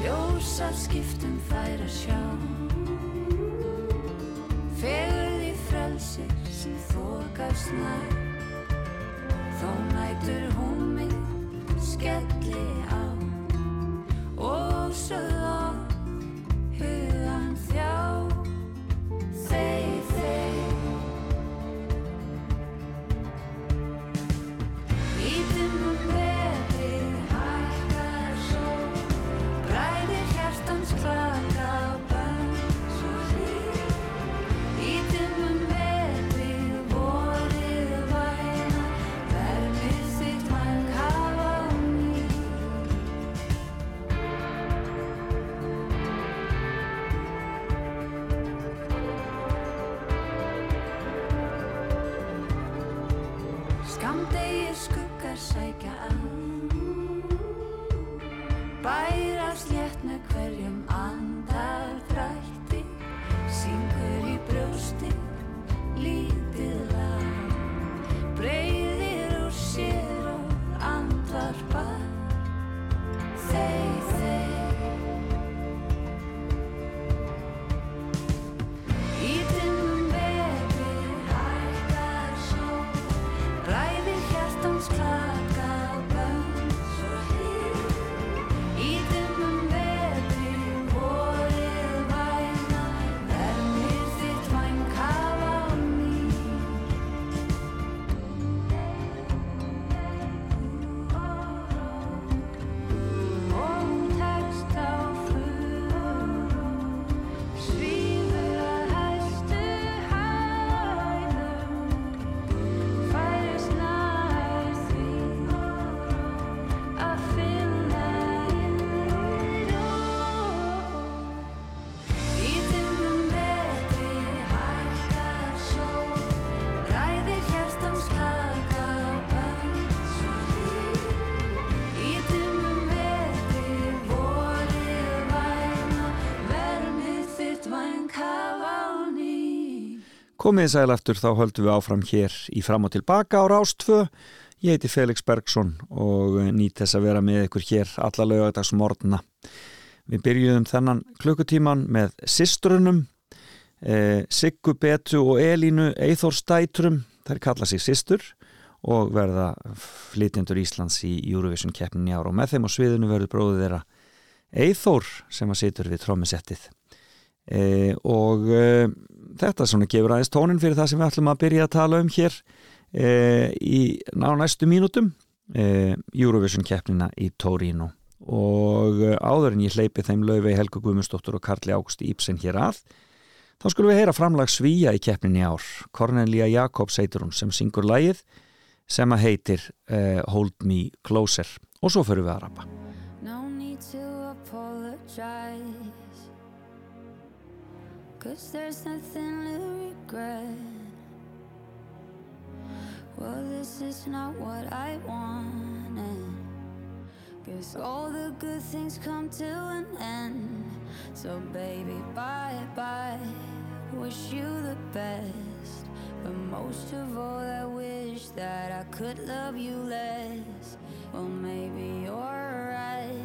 Ljós af skiptum fær að sjá. Fegurð í frelsir sem þokast nær. Þó nætur hún mig skelli á Skamdegir skuggar sækja að. Bærast létt með hverjum andardrætti Syngur í brjósti lítið lag
Komið sæl eftir þá höldum við áfram hér í fram og tilbaka á Rástfö. Ég heiti Felix Bergsson og nýt þess að vera með ykkur hér alla lögadags morgna. Við byrjuðum þennan klukkutíman með systrunum, eh, Siggu Betu og Elínu Eithór Stætrum, þær kalla sig systur og verða flytjendur Íslands í Eurovision keppnin í ár og með þeim á sviðinu verður bróðið þeirra Eithór sem að situr við trómmisettið. E, og e, þetta svona gefur aðeins tónin fyrir það sem við ætlum að byrja að tala um hér e, í ná næstu mínútum. E, Eurovision keppnina í Torino. Og e, áður en ég hleypi þeim löfi Helga Guðmundsdóttur og Karli Águsti Íbsen hér að þá skulum við heyra framlag svíja í keppnin í ár. Cornelia Jakobs heitir hún sem syngur lagið sem að heitir e, Hold Me Closer. Og svo förum við að rappa.
No need to apologize Cause there's nothing to regret. Well, this is not what I wanted. Guess all the good things come to an end. So baby, bye-bye. Wish you the best. But most of all, I wish that I could love you less. Well, maybe you're right.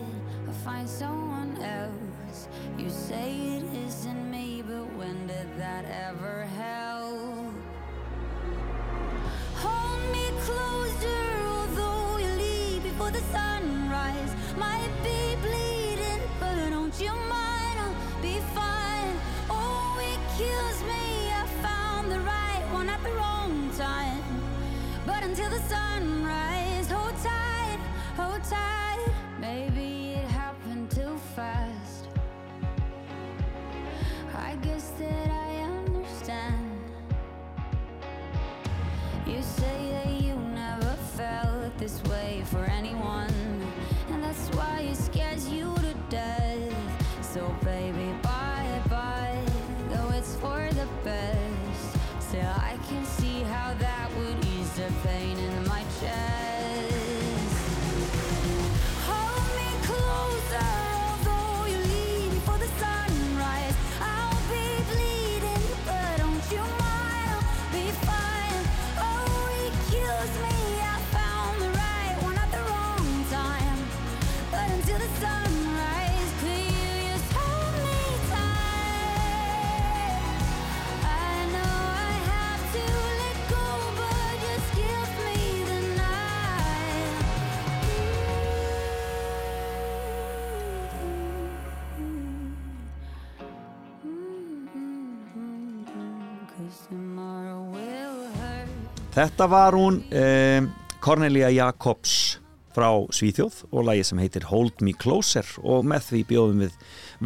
I'll find someone else You say it isn't me But when did that ever help? Hold me closer,
Þetta var hún um, Cornelia Jacobs frá Svíþjóð og lagi sem heitir Hold Me Closer og með því bjóðum við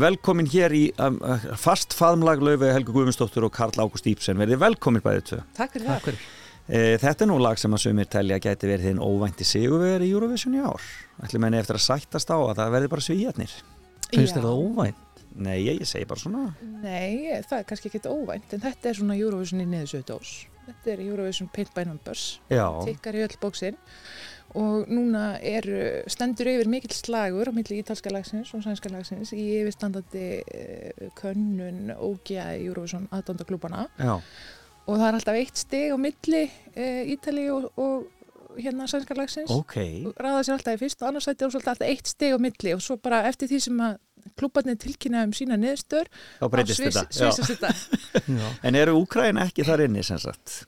velkomin hér í um, fast faðmlag Laufey Helgu Guðmundsdóttur og Karl Ágúst Íbsen verði velkomin bæðið tvö.
Takk fyrir það.
E, þetta er nú lag sem að sumir telja gæti verið þinn óvænti sigurvegar í Eurovision í ár. Ætlum henni eftir að sættast á að það verði bara svíjarnir.
Finnst það óvænt?
Nei, ég, ég segi bara svona.
Nei, það er kannski ekkit óvænt, en þetta er svona Eurovision í niðursöðdós. Þetta er Eurovision Paint by Numbers, tikkar í öll bóksinn og núna er stendur yfir mikill slagur á milli ítalska lagsins og sænska lagsins í yfirstandandi uh, könnun ógja Eurovision aðdándaklúbana
já,
og það er alltaf eitt stig á milli uh, Ítali og, og hérna sænska lagsins
ok.
og ræða sér alltaf í fyrst og annars sæti og svolítið alltaf eitt stig á milli og svo bara eftir því sem að klúbarnir tilkynna um sína niðurstöður
Þá breytist þetta.
Svisast þetta
Já.
En eru Úkræn ekki þar inni sem sagt?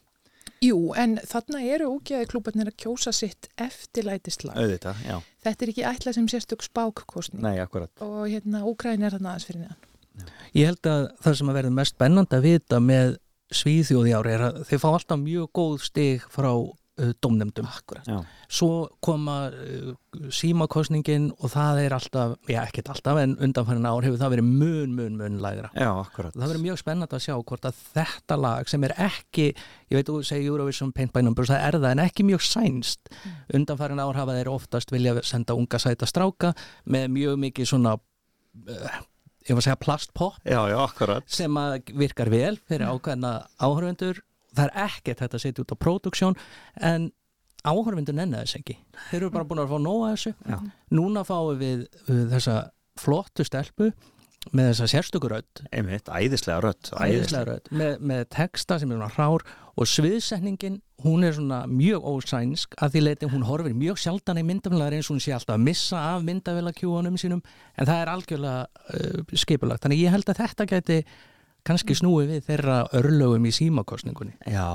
Jú, en þarna eru ógæði klúbarnir að kjósa sitt eftirlætislag.
Auðvitað, já.
Þetta er ekki ætlað sem sérstök spákkostning
Nei, akkurat.
og hérna Úkræn er þarna aðeins fyrir neðan.
Ég held að það sem að verður mest spennandi að vita með svíþjóði ári er að þeir fá alltaf mjög góð stig frá domnemdum.
Akkurat.
Já.
Svo koma uh, símakostningin og það er alltaf, já ekkert alltaf en undanfærin ár hefur það verið mun, mun, mun lægra.
Já, akkurat.
Það verður mjög spennandi að sjá hvort að þetta lag sem er ekki, ég veit þú segir Eurovision Paint by Numbers, það er það en ekki mjög sænst. Undanfærin ár hafa þeir oftast vilja senda unga sæta stráka með mjög mikið svona, uh, ég var að segja plastpop
Já, já,
sem að virkar vel fyrir ákveðna áhörvendur það er ekkert þetta að setja út á produksjón en áhörvendur nenni þess ekki. Þeir eru bara búin að fá nóga þessu.
Já.
núna fáum við, við þessa flottu stelpu með þessa sérstökurödd
Einmitt, æðislega rödd.
æðislega. Rödd, með, með texta sem er svona hrár og sviðsetningin hún er svona mjög ósænsk. Að því leiti hún horfir mjög sjaldan í myndafélagar eins og hún sé alltaf að missa af myndafélagkjúanum sínum. En það er algjörlega uh, skipulagt. Þannig ég held að þetta gæti kannski snúið við þeirra örlögum í símakostningunni
Já.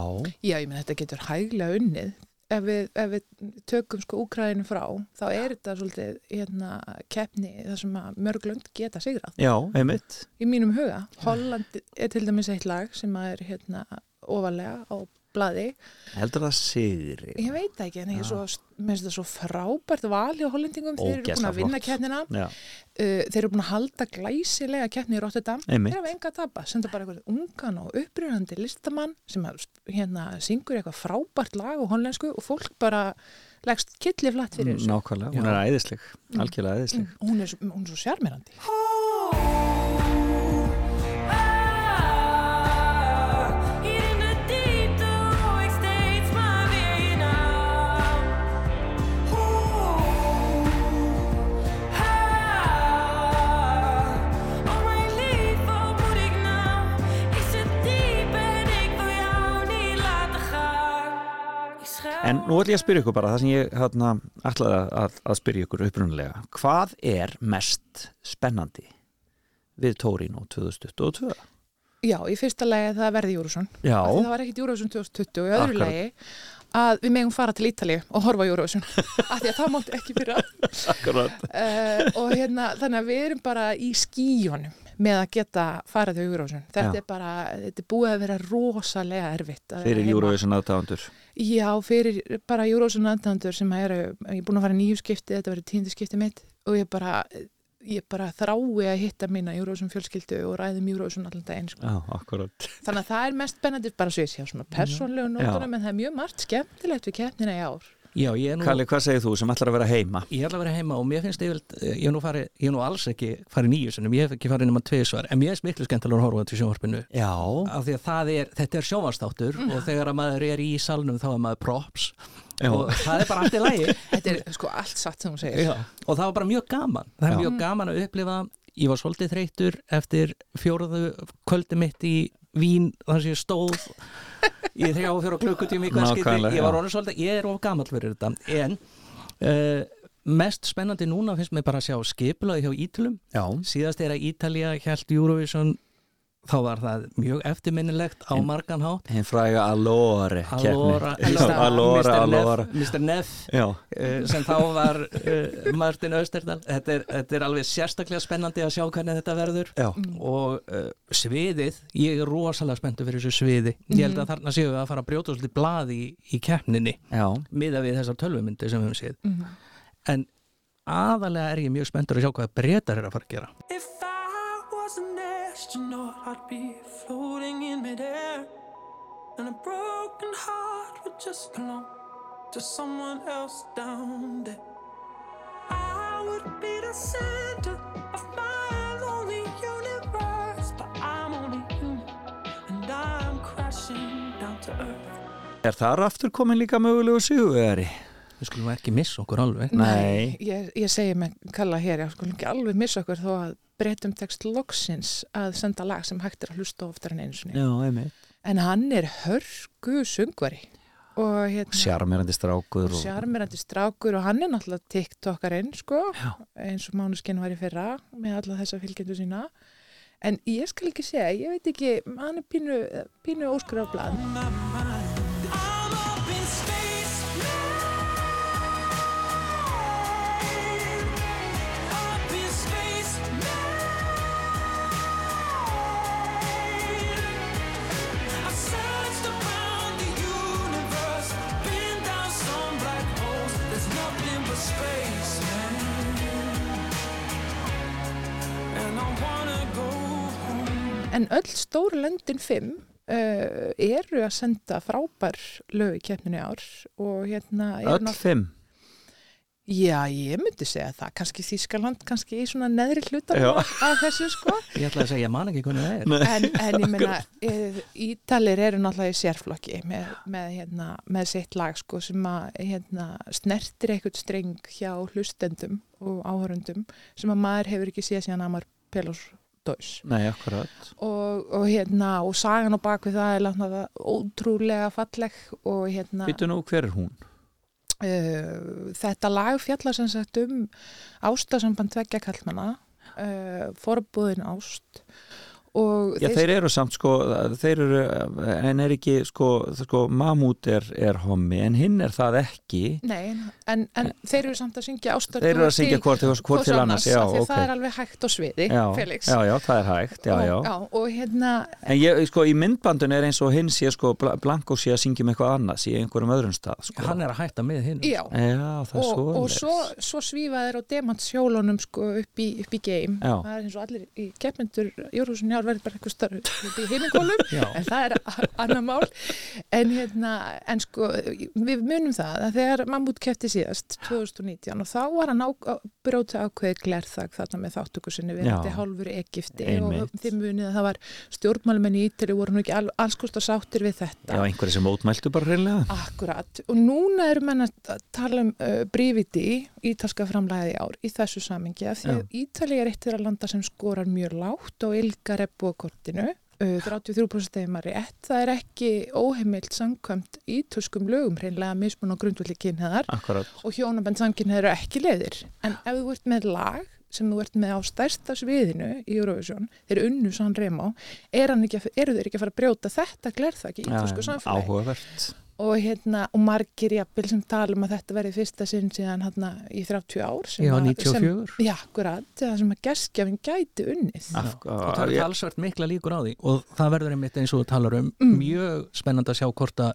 Já, ég menn þetta getur hæglega unnið. Ef við, ef við tökum sko Úkræðinu frá, þá er þetta svolítið hérna, keppni þar sem að mörg lönd geta sigrað.
Já, einmitt.
Í mínum huga, Holland er til dæmis eitt lag sem er hérna ofalega á blaði.
Heldur það sigri.
Ég veit það ekki, en ég er svo, það svo frábært val hjá hollendingum. Þeir eru búin að vinna keppnina. Uh, þeir eru búin að halda glæsilega keppni í Rotterdam.
Einmitt.
Þeir hafa enga að tapa. Senda bara eitthvað ungan og upprýðandi listamann sem að, hérna, syngur eitthvað frábært lag á hollensku og fólk bara leggst killi flatt fyrir þessu.
nákvæmlega. Hún er æðisleg. Algjörlega æðisleg.
Mm, Hún er, svo- hún er svo sjarmirandi.
En
nú ætlum ég að spyrja ykkur bara, það sem ég hérna, ætlaði að, að spyrja ykkur upprunalega. Hvað er mest spennandi við Tórino 2022?
Já, í fyrsta lagi að það verði Júrusson.
Já,
Það var ekkit Júrusson 2020 og í öðru lagi að við megum fara til Ítalíu og horfa Júrusson. Af því að það mátti ekki fyrir að.
akkurat.
uh, og hérna, þannig að við erum bara í skíjónum með að geta farið til Júrusson. Þetta
Já.
er bara, þetta er búið að vera rosalega erfitt.
Fyrir. Eurovision aðdáðandur.
Já, fyrir bara Júrusson aðdændur sem eru, ég er búin að fara nýju skipti, þetta verið tíundu skipti mitt og ég bara, ég bara þrái að hitta mína Júrusson fjölskyldu og ræðum Júrusson allan daginn. Sko.
Já, akkurat.
Þannig að það er mest spennandi bara svo ég sé á svona persónlegu nótunum en það er mjög margt skemmtilegt við keppnina í ár.
Já, ég er nú
Kalli, hvað segir þú sem ætlar að vera heima?
Ég ætla að vera heima og mér finnst yfirleitt, eh, ég hef nú, farið, ég nú alls ekki farið nýju sinum, ég hef ekki farið nema tveisvar, en mér finnst miklu skemmtilega að horfa til sjónvarpinu.
Já,
Af því að það er, þetta er sjónvarstáttur og þegar að maður er í salnum þá er maður props
Já.
og það er bara allt í lægi.
Þetta er sko allt satt sem hún segir.
Já. Og það var bara mjög gaman. Það er
Já.
mjög gaman að upplifa, ég var svolítið þreytur eftir fjóruðu kvöldi mitt í Vín þar sem ég stóð í þrjá og fjóra klukkutími Ég var orðin svolítið, ég er of gamall fyrir þetta. En uh, mest spennandi núna finnst mér bara að sjá skipulaði hjá Ítölum.
já,
Síðast er að Ítalía hjælt Eurovision þá var það mjög eftirminnilegt á margan hátt.
hinn Allore
Allora,
keppni. Já, Allora,
Mr.
Allora
Neff, Mr. Neff
Já,
uh, sem þá var uh, Martin Österdal þetta er, þetta er alveg sérstaklega spennandi að sjá hvernig þetta verður.
Já,
og uh, sviðið ég er rosalega spenntu fyrir þessu sviði. Ég held að þarna séu við að fara að brjóta svolítið blað í, í keppninni
já.
miða við þessar tölvumyndi sem við höfum séð. En aðalega er ég mjög spenntur að sjá hvað breytar er að fara að gera.
If I was an astronaut, I'd be floating in midair. And a broken heart would just belong to someone else down there. I would be the center of my lonely universe. But I'm only human, and I'm crashing down to earth.
Er þar aftur komin líka mögulegu sigurvegari?
við skulum ekki missa okkur alveg
Nei,
Ég, ég segi með kalla hér, ég skulum ekki alveg missa okkur þó að breytum text loksins að senda lag sem hægt er að hlusta oftar en einu sinni. En hann er hörgu sungvari og hérna
Sjarmerandi strákur og...
sjarmirandi strákur og hann er náttúrulega tiktokarinn sko, eins og Mánuskinn var í fyrra með alla þessa fylgjendur sína. En ég skal ekki segja, ég veit ekki, hann er pínu, pínu óskur En öll stóru löndin fimm uh, eru að senda frábær lög í keppninu ár og hérna
Öll fimm?
Já, ég myndi segja það, kannski Þískaland, kannski í svona neðri hlutar
Já.
af þessu sko,
ég ætla að segja, ég man ekki hvernig það er.
En, en ég meina, eh, Ítalir eru náttúrulega í sérflokki með, með, hérna, með sitt lag sko sem að hérna, snertir eitthvað streng hjá hlustendum og áhörundum sem að maður hefur ekki séð síðan Amar Pelos Dós
Nei, akkurat
og, og hérna, og sagan á bakvið það er látna ótrúlega falleg og hérna
Býtu nú, hver er hún?
Uh, þetta lag fjallar sem sagt um ástasamband tveggja kallmanna uh, forbúðin ást
Já, þeir eru samt sko, þeir eru, en er ekki sko, sko Mamút er, er hommi, en hinn er það ekki.
Nei, en, en þeir eru samt að syngja ástar
Þeir eru að syngja hvort, hvort til annars, já, ok.
það er alveg hægt á sviði,
já,
Felix.
já, já, það er hægt, já, já
og, já, og hérna
En ég, sko, í myndbandun er eins og hinn sé, sko, Bla- Blanko sé að syngja um eitthvað annað, sé í einhverjum öðrum stað, sko.
Hann er að hætta með hinn.
Já,
Já, það er
og,
svo
og svo, svo svífa þeir á demantsjólunum sko, upp, í, upp í game
Já.
Það er verður bara eitthvað starf í hinningólum
Já.
en það er a- annað mál. En hérna, en sko við munum það að þegar Mammut kefti síðast 2019 og þá var hann á, brjóta ákveði glerþag þarna með þáttöku sinni við þetta hálfur Egipti
Einmitt.
og þið munið að það var stjórnmálmenn í Ítali voru nú ekki al, alls kost að sáttir við þetta.
Já, einhverju sem mótmæltu bara hreinlega.
Akkurat, og núna eru menn að tala um uh, Brividi, ítalska framlæði ár í þessu samingi af því að Ítali er eitt þeirra landa sem skorar mjög lágt og ylgar ebbokortinu uh, 33% stegjumar rétt, það er ekki óheimilt samkvæmt ítalskum lögum hreinlega mismun og grundvöldi kynheðar og hjónabend samkynheðar eru ekki leiðir. En ef þú ert með lag sem þú ert með á stærsta sviðinu í Eurovision, þeir unnu San Remo hann ekki, að- eru þeir ekki að fara að brjóta þetta glerþak í ítalsku samfélagi?
áhugavert
og hérna, og margir jafnvel sem tala um að þetta verði fyrsta sinn síðan hérna í 30 ár sem
Já,
að-
94.
sem, Já, akkurat, það sem að geskjafin gæti unnið
Af-
og það er talsvert mikla líkur á því og það verður einmitt eins og þú talar um
Mm.
mjög spennandi að sjá hvort að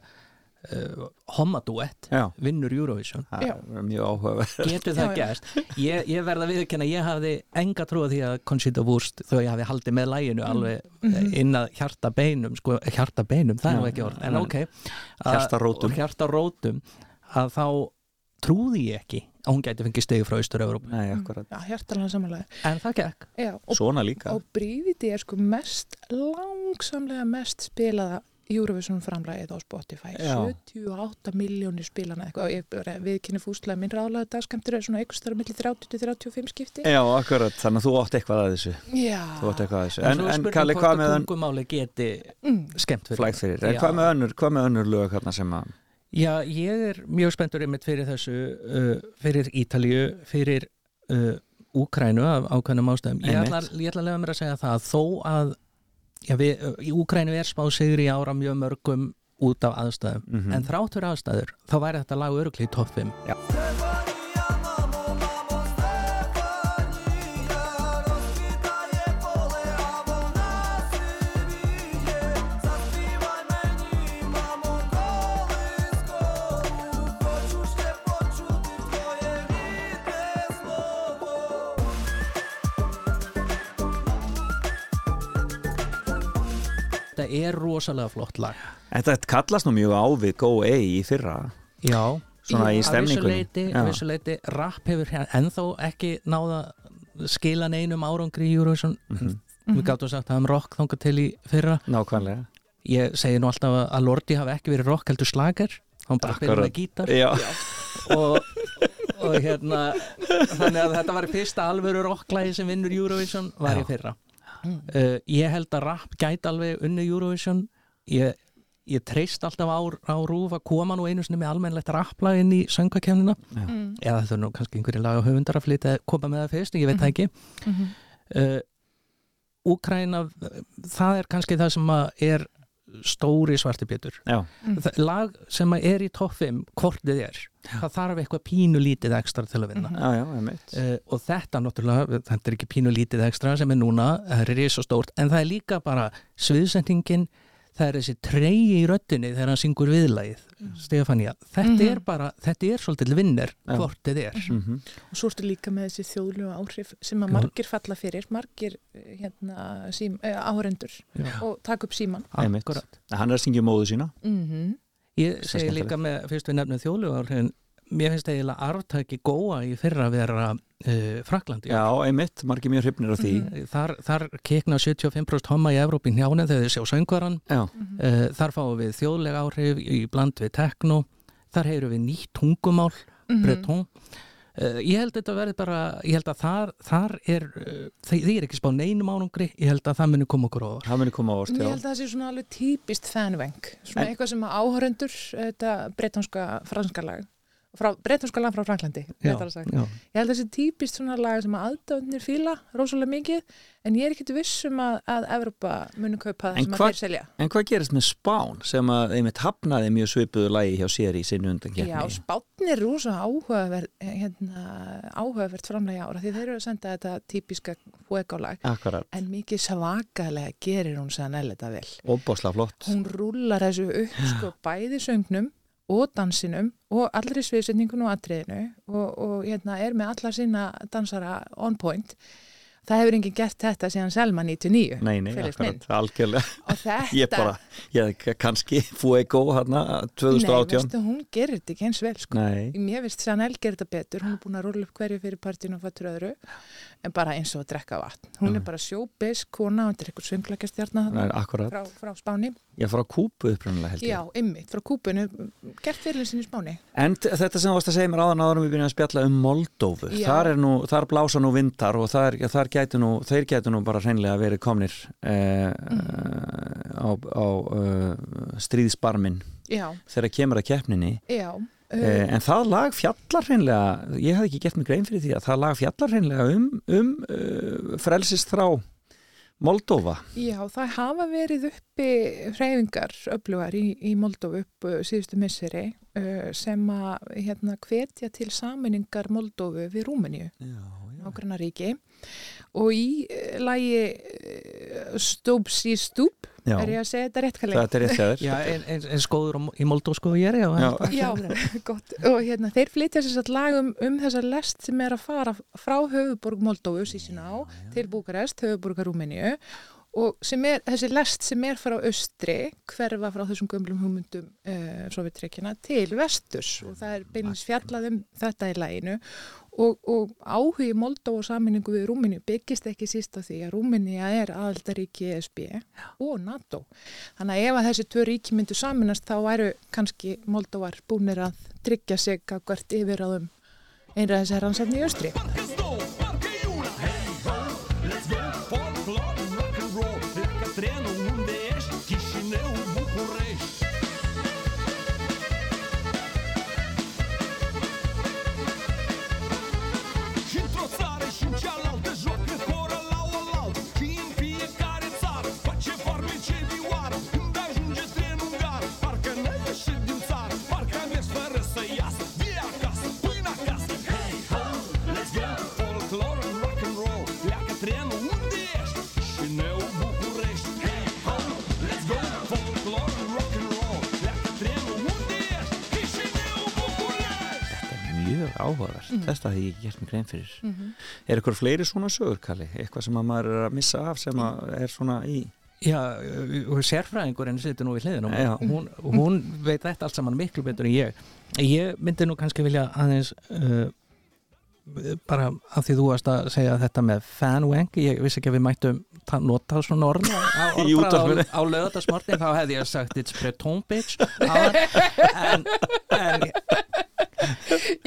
uh, hommaduett
Já,
vinnur Eurovision.
Já.
er mjög áhugavert.
Getur það gerst? Ég, ég verða að viðurkenna, ég hafði enga trúa því að Conchita Wurst, þó ég hafði haldið með læginu alveg
Mhm.
inn að hjarta beinum sko, hjarta beinum, það er ekki orð en
nei.
ok, að-
Hjartarótum.
og hjartarótum að þá trúði ég ekki að hún gæti fengið stegi frá
samanlega
en það gekk.
Já, og,
Svona líka.
og Bríviti er sko mest langsamlega mest spilaða Eurovision framlægið á Spotify.
Já.
78 miljónir spilana eitthvað, ég bara viðkynni fúslega minn ráðlega dagskemtur er svona einhvers þar á milli 30-35 skipti.
Já, akkurat, þannig að þú átt eitthvað að þessu.
Já,
Þú átt eitthvað að þessu.
En,
En, Kalli, hvað
að
með,
tungumáli geti
mm.
skemmt fyrir
flægt fyrir. En
Já.
hvað með önnur, hvað með önnur lög hérna sem að
Já, ég er mjög spenntur einmitt fyrir þessu, uh, fyrir Ítalíu, fyrir uh, Úkrænu af ákveðnum ástæðum. Ég ætla, ég ætla að lega mér að segja það að þó að já, við, í Úkrænu er spáð sigur í ára mjög mörgum út af aðstæðum
Mhm.
en þrátt fyrir aðstæður þá væri þetta lag örugli í topp 5
Já.
Þetta er rosalega flott lag
Þetta kallast nú mjög á við Go A í fyrra
já,
Svona í stemningunni. Já.
að vissu leiti rap hefur ennþá ekki náða skila neinum árangri í Eurovision
Mhm.
við gáttum sagt að um rock þangað til í fyrra
Nákvæmlega
ég segi nú alltaf að- Lordi hafi ekki verið rock heldur slager hann bara
Akkurat.
með gítar
Já,
og, og hérna þannig að þetta var fyrsta alvöru rocklægi sem vinnur Eurovision var
Já.
í fyrra uh, ég held að rap gæti alveg unni Eurovision. Ég, ég treyst alltaf á, á rúf að koma nú einu sinni með almennlegt rapplag inn í söngvakefnina
Mm.
eða er nú kannski einhverju laga höfundar að flytja koma með það fyrst, ég veit það ekki.
Mhm.
uh, Úkraina það er kannski það sem að er stóri svartibjötur
já,
Það- lag sem að er í topp 5 hvort þið er, það þarf eitthvað pínu lítið ekstra til að vinna.
Já, já, einmitt.
Uh, og þetta náttúrulega, þetta er ekki pínu lítið ekstra sem er núna, það er risastórt stórt en það er líka bara sviðsendingin það er þessi treyji í röddinni þegar hann syngur viðlagið, Stefania þetta
Mhm.
er bara, þetta er svolítið vinnir
Já.
hvort þið er
Mhm.
og svo ertu líka með þessi þjóðlegu áhrif sem að margir falla fyrir margir eh, hérna, sím, eh, áhörendur
Já.
og taka upp síman.
Akkurat.
Hann er að syngja móðu sína
mm
Ég segi líka með, fyrst við nefnum þjóðlugarinn, mér finnst eiginlega arftæki góa í fyrra að vera uh, Fraklandi.
Já, einmitt, margir mjög hrifnir af því
Þar, þar kekna 75% homma í Evrópi njánið þegar þið sjá söngvaran.
Já,
Uh, þar fáum við þjóðlega áhrif í bland við tekno. Þar heyrum við nýtt tungumál,
Mhm.
bretón. Uh, ég held þetta verði bara, ég held að þar, þar er, uh, þið þið er ekki spá neinum ánungri, ég held að það muni koma okkur á
það muni koma á orð,
Ég
já
held að það sé svona alveg típist fanveng svona
En-
eitthvað sem að áhörendur þetta bretonska franska lag frá, bretonska lag frá Franklandi
Já,
ég held að sé típist svona lag sem að aðdöfnir fíla rosalega mikið en ég er ekkit vissum að, að Evrópa muni kaupa það
En
sem
hvað-
að þeir selja.
En hvað gerist með Spán sem að einmitt hafnaði mjög svipuðu lægi hjá sér í sinni undan
Já, spátn er rosa áhugaverð hérna, áhugavert framlega ára því þeir eru að senda þetta típiska
Akkurat,
en mikið svakalega gerir hún Sanel þetta vel.
Óbáslega flott.
Hún rúlar þessu upp sko bæði söngnum og dansinum og allri sviðsetningun og atriðinu og, og hérna, er með alla sína dansara on point. Það hefur enginn gert þetta síðan Selma 99
Nei, nei, akkurat, algjörlega.
Og þetta
Ég bara, ég kannski Fuego hérna
Nei,
2018
veistu, hún gerir þetta ekki eins vel sko.
Nei,
Mér finnst Chanel gerir þetta betur, hún er búin að rúla upp hverju fyrir partínu og fattur öðru, en bara eins og að drekka vatn. Hún er bara sjóbeis kona og þetta er eitthvað
akkurat
frá, frá Spáni.
Ég frá Kúpu upprunalega held ég
Já, ymmit, frá kúpunu, gert fyrir sinni Spáni.
En þetta sem þú varst að segja mér áðan áður en við byrjum að spjalla um Moldófu
Já.
þar, er nú, þar blása nú vindar og þar, þar gætu nú, þeir gætu nú bara hreinlega verið komnir eh,
Mhm.
á, á uh, stríðsbarmin
Já,
þegar kemur að keppninni
já. Uh,
eh, en það lag fjallar hreinlega ég hafði ekki gett mig grein fyrir því að það lag fjallar hreinlega um, um uh, frelsist frá Moldófa
Já, það hafa verið uppi hreyfingar öflugar í, í Moldófu upp síðustu misseri uh, sem að hérna, hvetja til saminningar Moldófu við Rúmeníu, ákveðna ríki og í uh, lagi uh, Stúb sí stúb,
Já.
er ég að segja þetta rétt kalli?
þetta er rétt
Já, en, en, en skóður á- í Moldósku ég er, já.
Já.
Já, gott. Og hérna, þeir flytja sér satt lag um, um þessa lest sem er að fara frá höfuborg Moldófu, sísina á, til Búkarest, höfuborgar Rúmeníu og sem er, þessi lest sem er frá austri, hverfa frá þessum gömlum hugmyndum uh, Sovjetreikina til vesturs og það er beinins fjallað um þetta í læginu og, og áhugi Moldóf og saminningu við Rúmeníu byggist ekki síst á því að Rúmeníu er aðaldaríki ESB og NATO. Þannig að ef að þessi tvö ríki myndu saminast þá væru kannski Moldóvar búnir að tryggja sig að hvert yfirraðum einra þessi rannsatni í austri.
Și
áhugavert
Mhm.
þetta hafði ég ekki gert mig grein fyrir
Mhm.
er eitthvað fleiri svona sögur, Kalli? eitthvað sem að maður er að missa af sem að er svona í
Já, og sérfræðingurinn situr nú í hliðinu
Já.
hún, hún veit þetta allt saman miklu betur en ég ég myndi nú kannski vilja aðeins uh, bara af því þú varst að segja þetta með fanwang, ég vissi ekki að við mættum ta- nota svona orð á, á, á lögatarsmortin, þá hefði ég sagt it's breton bitch en, en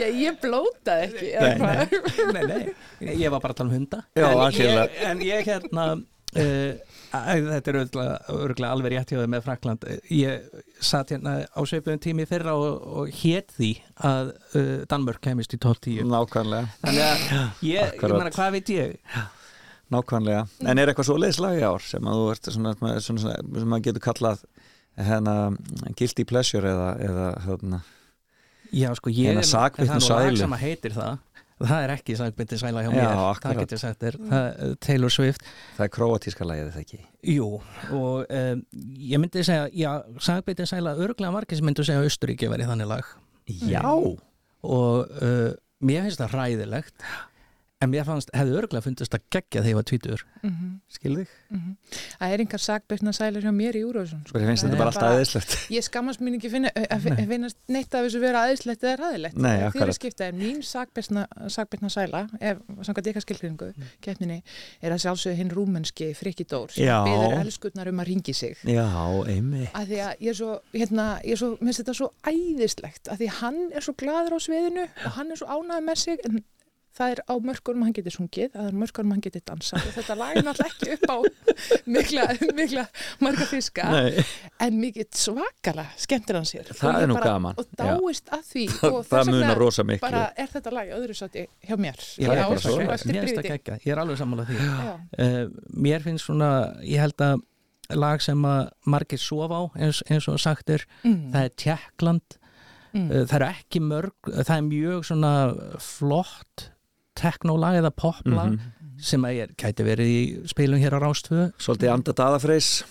Já, ég blótaði ekki eða
nei, nei, nei, nei, ég var bara að tala um hunda
Já,
en, ég, en ég hérna uh, að, þetta er örgulega alveg rétt hjá þau með Frakland ég satt hérna á sveipuðum tími fyrra og, og hét því að uh, Danmörk kemist í 12-10
nákvæmlega
þannig að ég, ég meina hvað veit ég
Nákvæmlega, en er eitthvað svo leiðslag í ár sem að þú ert svona, svona, svona sem maður getur kallað hérna, guilty pleasure eða, eða hérna,
já sko ég
Eina
er
sakbitnu
það er nú lag
sælu.
sem að heitir það? Það er ekki sakbyttin sæla hjá
Já,
mér það
akkurat.
getur sagt þér, það, Taylor Swift.
Það er króatíska lagið þetta ekki?
Jú, og um, ég myndi segja, já, sagbeitin sæla örglega margir sem myndu segja að Austuríki væri þannig lag.
Já,
og uh, mér finnst það hræðilegt en mér fannst, hefði örglega fundist að gegja þegar ég var tvítur
Mhm,
skil þig?
mhm. Það er engar sakbyrna sælir hjá mér í Eurovision sko.
Mér finnst
Það
þetta bara alltaf aðeinslegt
Ég skammast mín ekki finna, að fi- finnast neitt af þessu vera aðeinslegt eða ræðilegt
Nei,
Því
akkurat.
að skipta er mín sakbyrna sæla ef samkvæmt ykkar skilgringu keppninni er að sjálfsögðu hinn rúmenski Frikki Dór sem
Já.
byður elskurnar um að ringi sig
Já, einmi
er svo, er svo svo er svo er svo það er á mörkunum hann getur sungið, það er mörkunum hann getur dansað. Og þetta lag er náttúrulega ekki upp á mikla, mikla marga fiska
Nei,
en mikið svakala skemmtir hann sér.
Það
Og
er
bara-
gaman,
og dáist að því. Og
það munar rosa miklu.
bara er þetta lag öðru sátti hjá mér.
Ég
Það er
Já,
bara
svo
gegja, ég er alveg sammála því.
Já.
uh, mér finnst svona, ég held að lag sem að margir sofa á eins, eins og sagt er,
Mm.
það er Tjekkland
Mm.
uh, það eru ekki mörg það er mjög svona flott teknolag eða poplag
Mhm.
sem að ég gæti verið í spilum hér á Rástfö
Svolítið anda daðafreis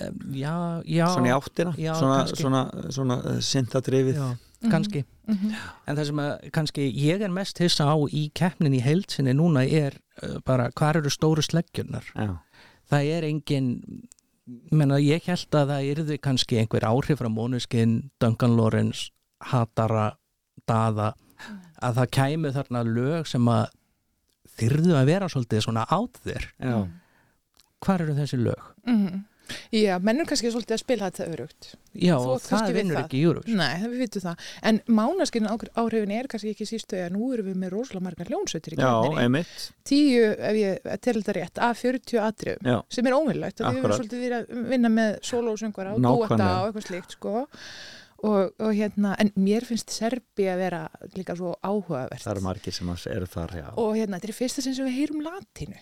um, já, já,
svona í áttina
já,
svona,
kannski.
svona, svona uh, syntadrifið
já,
Mhm.
kannski
Mhm.
en það sem að kannski ég er mest hissa á í keppnin í heilsinni núna er uh, bara hvar eru stóru sleggjurnar
Já,
það er engin menna, ég held að það yrði kannski einhver áhrif frá Mónuskinn, Duncan Lawrence Hatara, Daða að það kæmu þarna lög sem að þyrðu að vera svolítið svona átt þér
já,
hvar eru þessi lög?
Mhm. Já, menn er kannski svolítið að spila þetta örugt
Já,
Þú
það vinnur ekki í Júrus
Nei, það við vitum það. En mánaskinn áhrifin er kannski ekki sístu að nú erum við með rosalega margar hljónsveitir í
já, einmitt
Tíu, ef ég tel þetta rétt, af 40 atriðum
Já,
sem er óvinnlegt. Við höfum
Akkurat.
svolítið að vinna með og
Nákvæmlega.
dúetta og eitthvað slíkt, sko. Og, og hérna, en mér finnst Serbi að vera líka svo áhugavert.
það eru margir sem eru þar, já.
Og hérna, þetta er fyrsta sem við heyrum latinu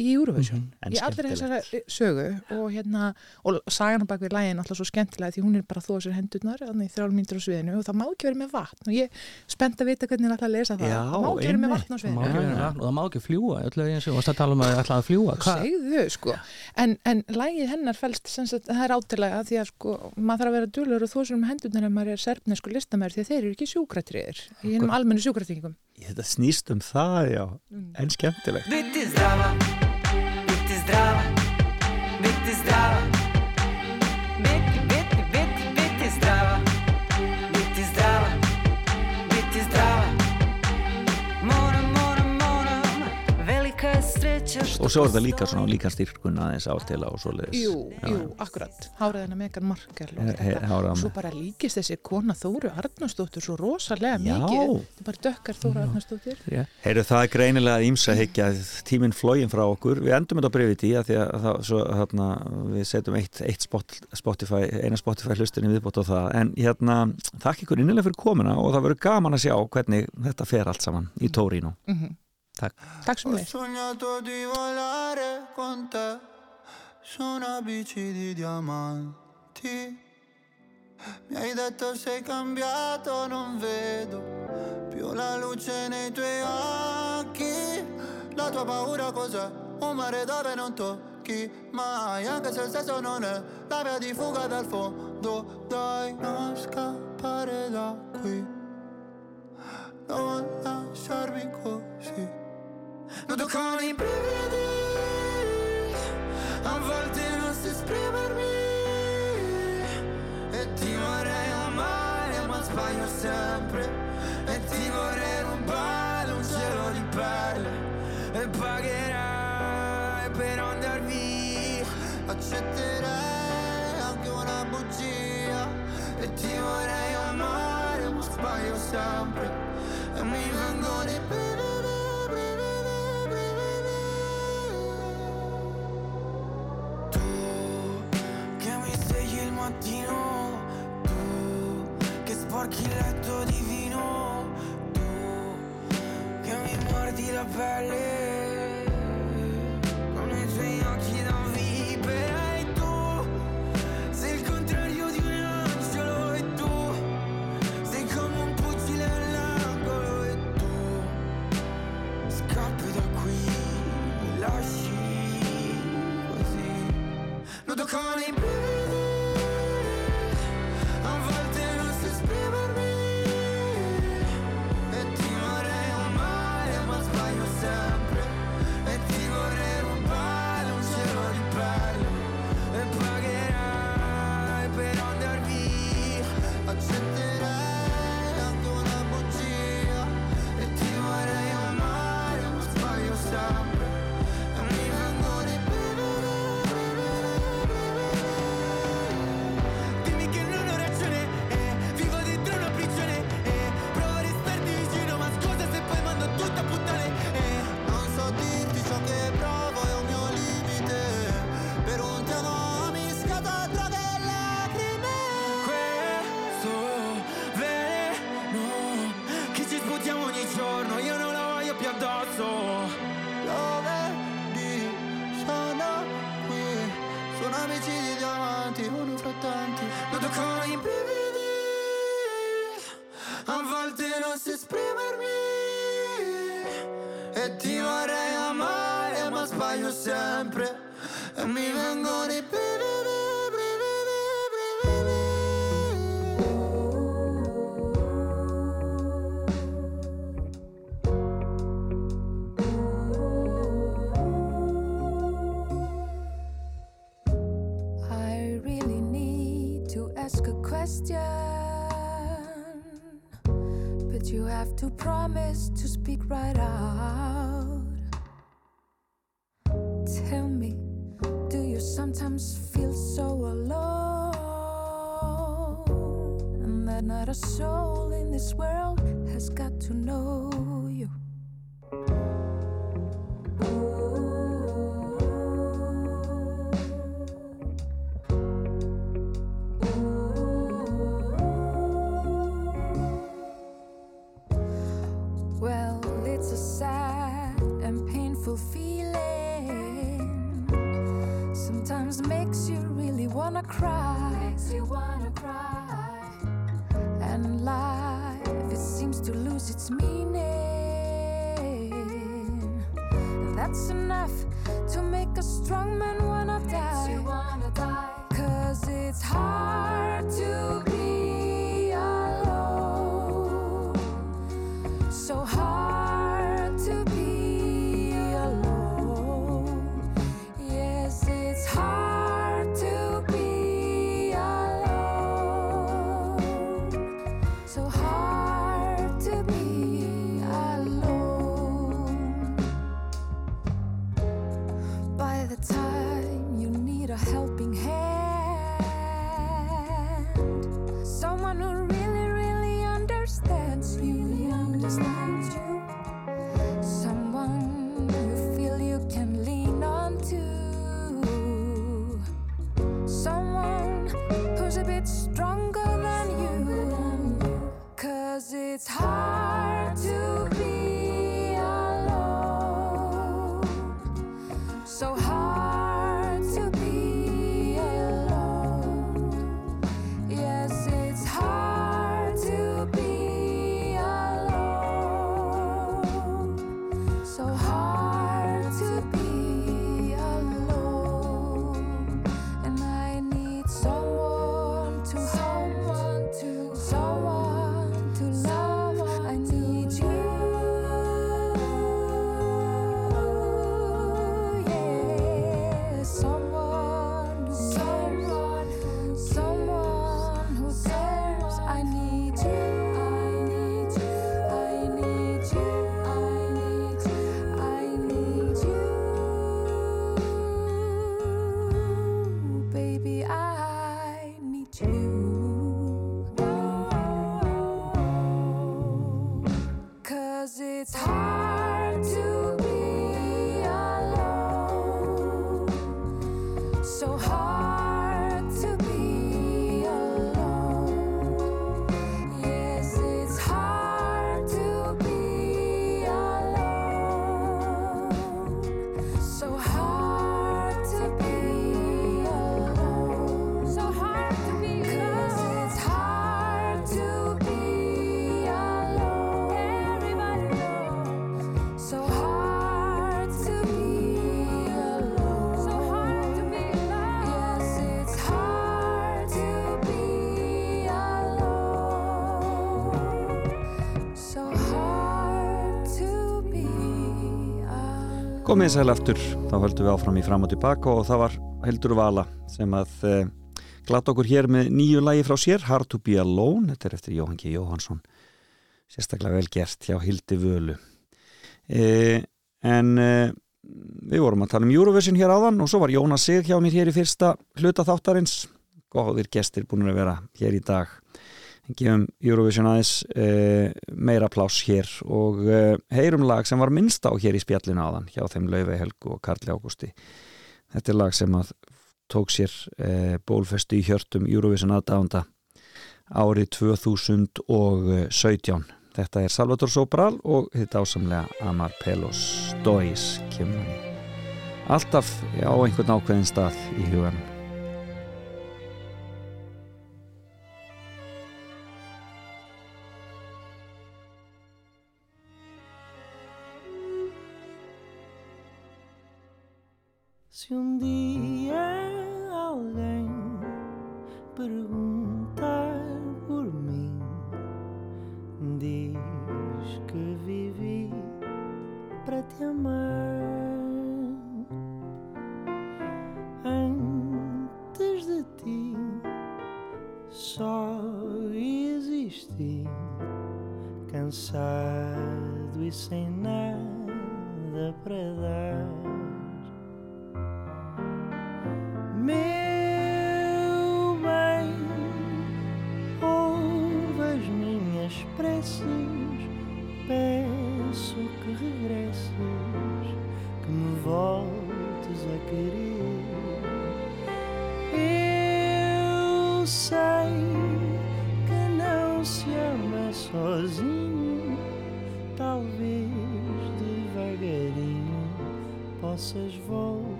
í Eurovision.
En
í
skemmtilegt.
þessari sögu og hérna, og sagan á bakvið lægin alltaf svo skemmtilega því hún er bara að þóa sér hendurnar þannig í þrjálf mínútur á sviðinu og það má ekki vera með vatn og ég er spennt að vita hvernig það ætla að lesa það.
Já,
það má ekki vera með vatn á sviðinu.
vera vatn og það má ekki fljúa öllu eins og varst að tala um að það ætlaði að fljúa Hva?
segðu sko. En, en lægið hennar fælst sagt, það er átilega því að sko maður þarf að vera dulur og þó sem hendurnar ef maður er serfnesku listamæður því að þeir eru ekki sjúkratriðir í hennum almennu sjúkratringum
Þetta snýst um það, já, en skemmtilegt
zdrava, biti zdrava,
Og svo er það líka svona líka styrkun aðeins átila og svoleiðis.
Jú,
Já,
jú, akkurat. Háraðina Megan Markle og
He- he-
þetta. Svo bara líkist þessi kona Þóru Arnarsdóttur svo rosalega
Já.
mikið. Þetta er bara dökkar Þóru Arnarsdóttur.
Heyrðu, það er greinilega ímsa higgja tíminn flógin frá okkur, við endum þetta breyfið tí að því að það, svo, þarna, við setjum eitt, eitt spot, Spotify, eina Spotify hlustinni viðbót á það, en hérna þakk ykkur innilega fyrir komuna og það verður gaman að sjá hvernig þetta fer allt saman í Tórinu
mm
Tack,
Tack så.
Ho sognato di volare con te su una bici di diamanti. Mi hai detto sei cambiato, non vedo più la luce nei tuoi occhi. La tua paura cos'è? Un mare dove non tocchi mai, anche se il senso non è la via di fuga dal fondo. Dai, non scappare da qui,
non lasciarmi così. Nudo con i brividi A volte non si esprimermi. E ti vorrei amare ma sbaglio sempre. E ti vorrei rubare un cielo di pelle E pagherai per andar via. Accetterai anche una bugia. E ti vorrei amare ma sbaglio sempre. E mi vengono i brividi mattino Tu che sporchi il letto divino Tu che mi mordi la pelle.
Komið sæl aftur, þá höldum við áfram í fram og tilbaka og það var Hildur Vala sem að uh, glata okkur hér með nýju lagi frá sér, Hard to be alone, þetta er eftir Jóhann G. Jóhansson, sérstaklega vel gert hjá Hildi Völu. Uh, en uh, við vorum að tala um Eurovision hér áðan og svo var Jónas Sig hjá mér hér í fyrsta hluta þáttarins, góðir gestir búin að vera hér í dag. Gefum Eurovision aðeins uh, meira pláss hér og uh, heyrum lag sem var minnst á hér í spjallinu áðan hjá þeim Laufey Helgu og Karli Ágústi. Þetta er lag sem að tók sér uh, bólfestu í hjörtum Eurovision aðdánda árið 2017 þetta er Salvador Sobral og þetta ásamlega Amar Pelos Dois kemur alltaf á einhvern ákveðin stað í huganum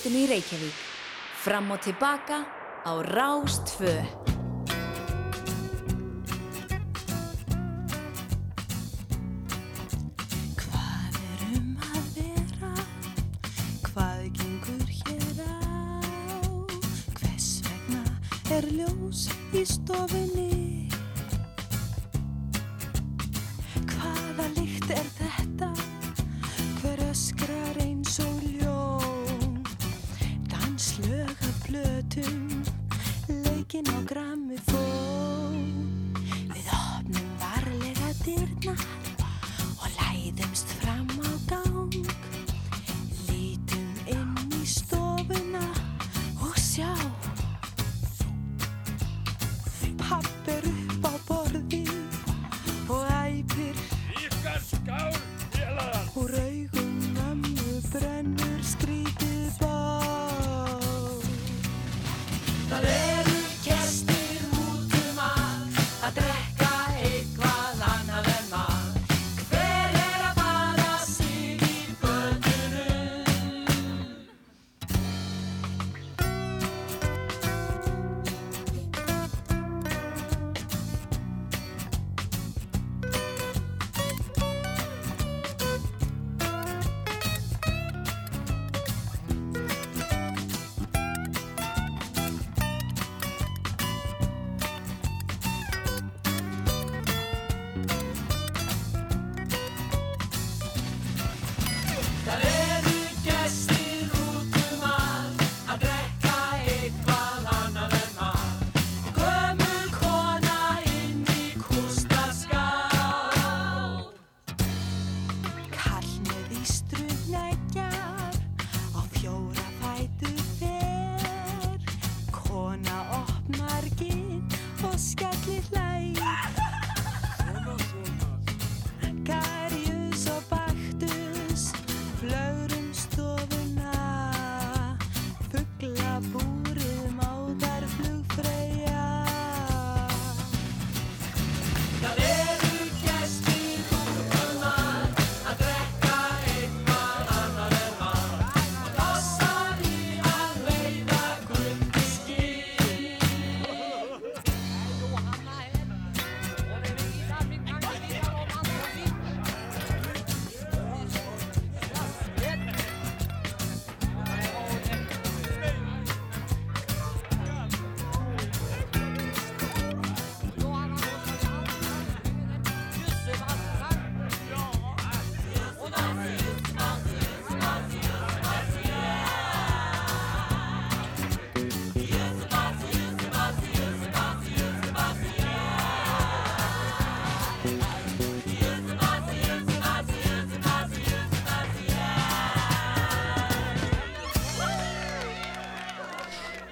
úr efstaleitinu í Reykjavík. Fram og tilbaka á Rástfö.
Hvað er um að vera? Hvað gengur hér á? Hvers vegna er ljós í stofinni?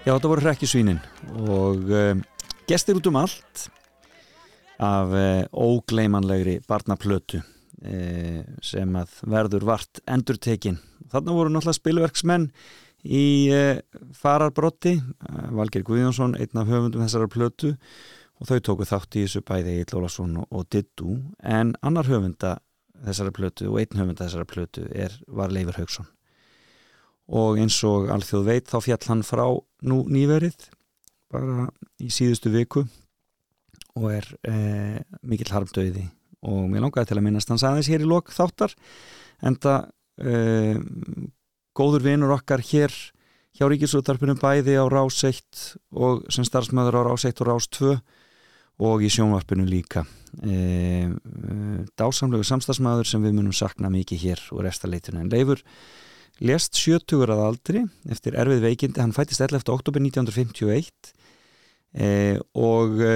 Já, þetta voru hrekkjusvínin og um, gestir út um allt af uh, ógleymanlegri barnaplötu uh, sem að verður vart endurtekin. Þarna voru náttúrulega spilverksmenn í uh, fararbrotti, uh, Valgeir Guðjónsson, einn af höfundum þessara plötu og þau tóku þátt í þessu bæði Egil Ólafsson og, og Dittu en annar höfunda þessara plötu og einn höfunda þessara plötu er, var Leifur Haugsson og eins og alþjóð veit þá fjall hann frá nú nýverið bara í síðustu viku. Og er eh, mikill harmdauði. Og mér langaði til að minnast hans aðeins hér í lok þáttar en það eh, góður vinur okkar hér hjá Ríkisútarpunum bæði á Rás 1 og sem starfsmöður á Rás 1 og Rás 2 og í sjónvarpinu líka. E, dásamlegu samstagsmaður sem við munum sakna mikið hér úr restaleitinu en Leifur lest 70 að aldri eftir erfið veikindi, hann fættist 11. oktober 1951 e, og e,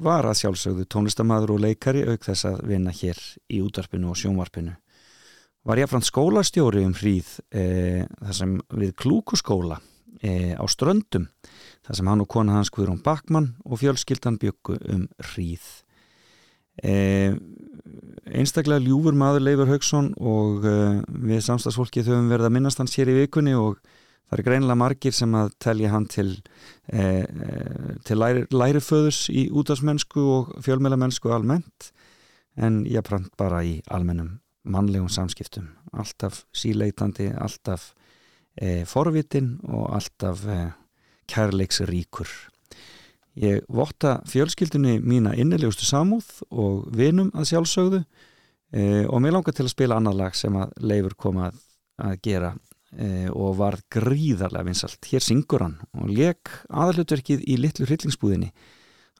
var að sjálfsögðu tónlistamaður og leikari auk þess að vinna hér í útarpinu og sjónvarpinu var jáfnframt skólastjóri um hríð e, þar sem við klúkuskóla e, á ströndum þar sem hann og kona hans Guðrún Bakmann og fjölskyldan byggu um hríð e, einstaklega ljúfur maður Leifur Haugsson og uh, við samstagsfólki þau höfum verið að minnast hans hér í vikunni og það er greinilega margir sem að telja hann til, uh, til læri, læriföðus í útásmennsku og fjölmælamennsku almennt en ég prant bara í almennum mannlegum samskiptum. Alltaf síleitandi, alltaf uh, forvitin og alltaf kærleiksríkur Ég votta fjölskyldunni mína innilegustu samúð og vinum að sjálfsögðu e, og mér langar til að spila annar lag sem að Leifur kom að, að gera e, og var gríðarlega vinsalt. Hér syngur hann og leik aðalutverkið í litlu hryllingsbúðinni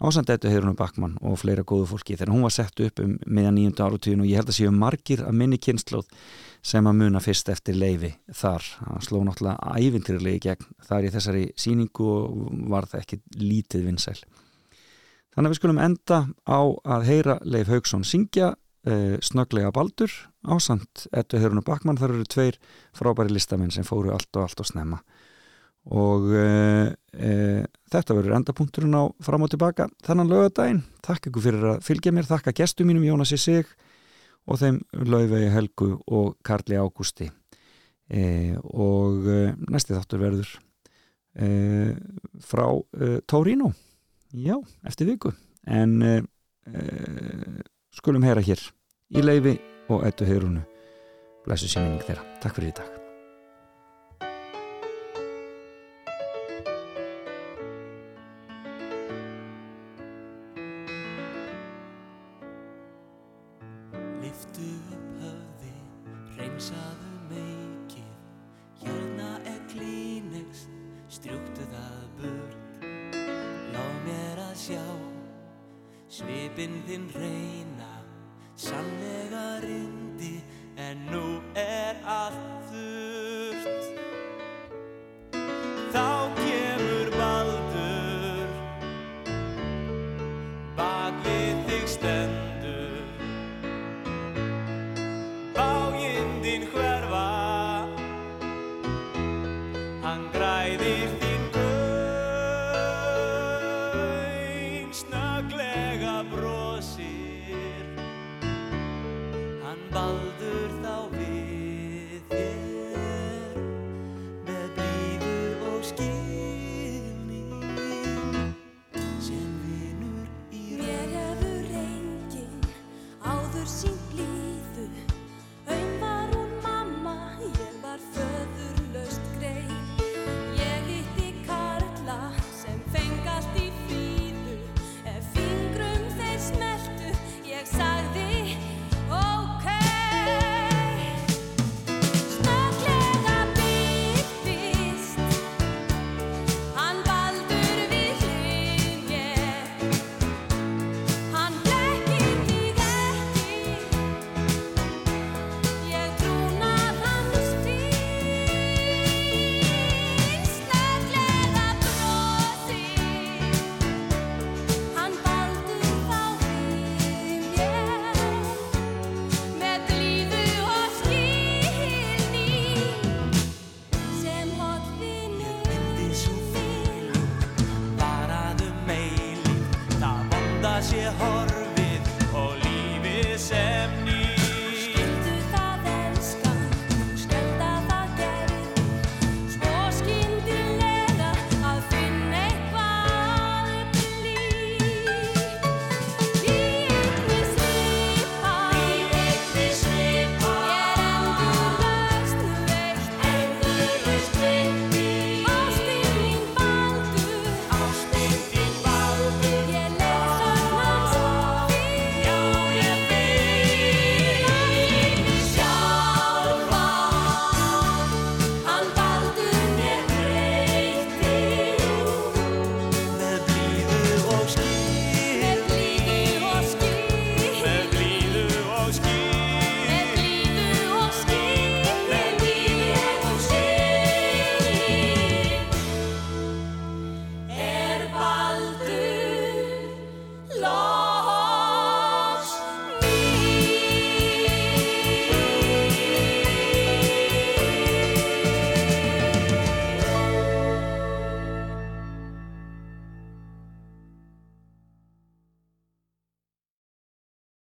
ásandættu Heirunum Bakmann og fleira góðu fólki þegar hún var sett upp um meðan nýjöndu áratugin og ég held að séu margir að minni kynnslóð sem að muna fyrst eftir leifi þar. Það sló náttúrulega ævintýrlegi gegn þar í þessari síningu og var það ekki lítið vinsæl. Þannig að við skulum enda á að heyra Leif Haugsson syngja uh, snöglega baldur ásand ettu Heirunum Bakmann. Þar eru tveir frábæri listamenn sem fóru allt og allt og snemma og uh, uh, þetta verður endapunkturinn á fram og tilbaka þannan lögadaginn. Takk ykkur fyrir að fylgja mér, þakka gestum mínum Jónas í sig og þeim Laufey Helgu og Karli Ágústi. E, og e, næsti þáttur verður e, frá Tórino já, eftir viku. En skulum heyra hér í leifi og ettu heyrunu blessu sér minning þeirra. Takk fyrir í dag
strjúktu það burt. Láð mér að sjá, svipinn þinn reyna Sannlega rindi,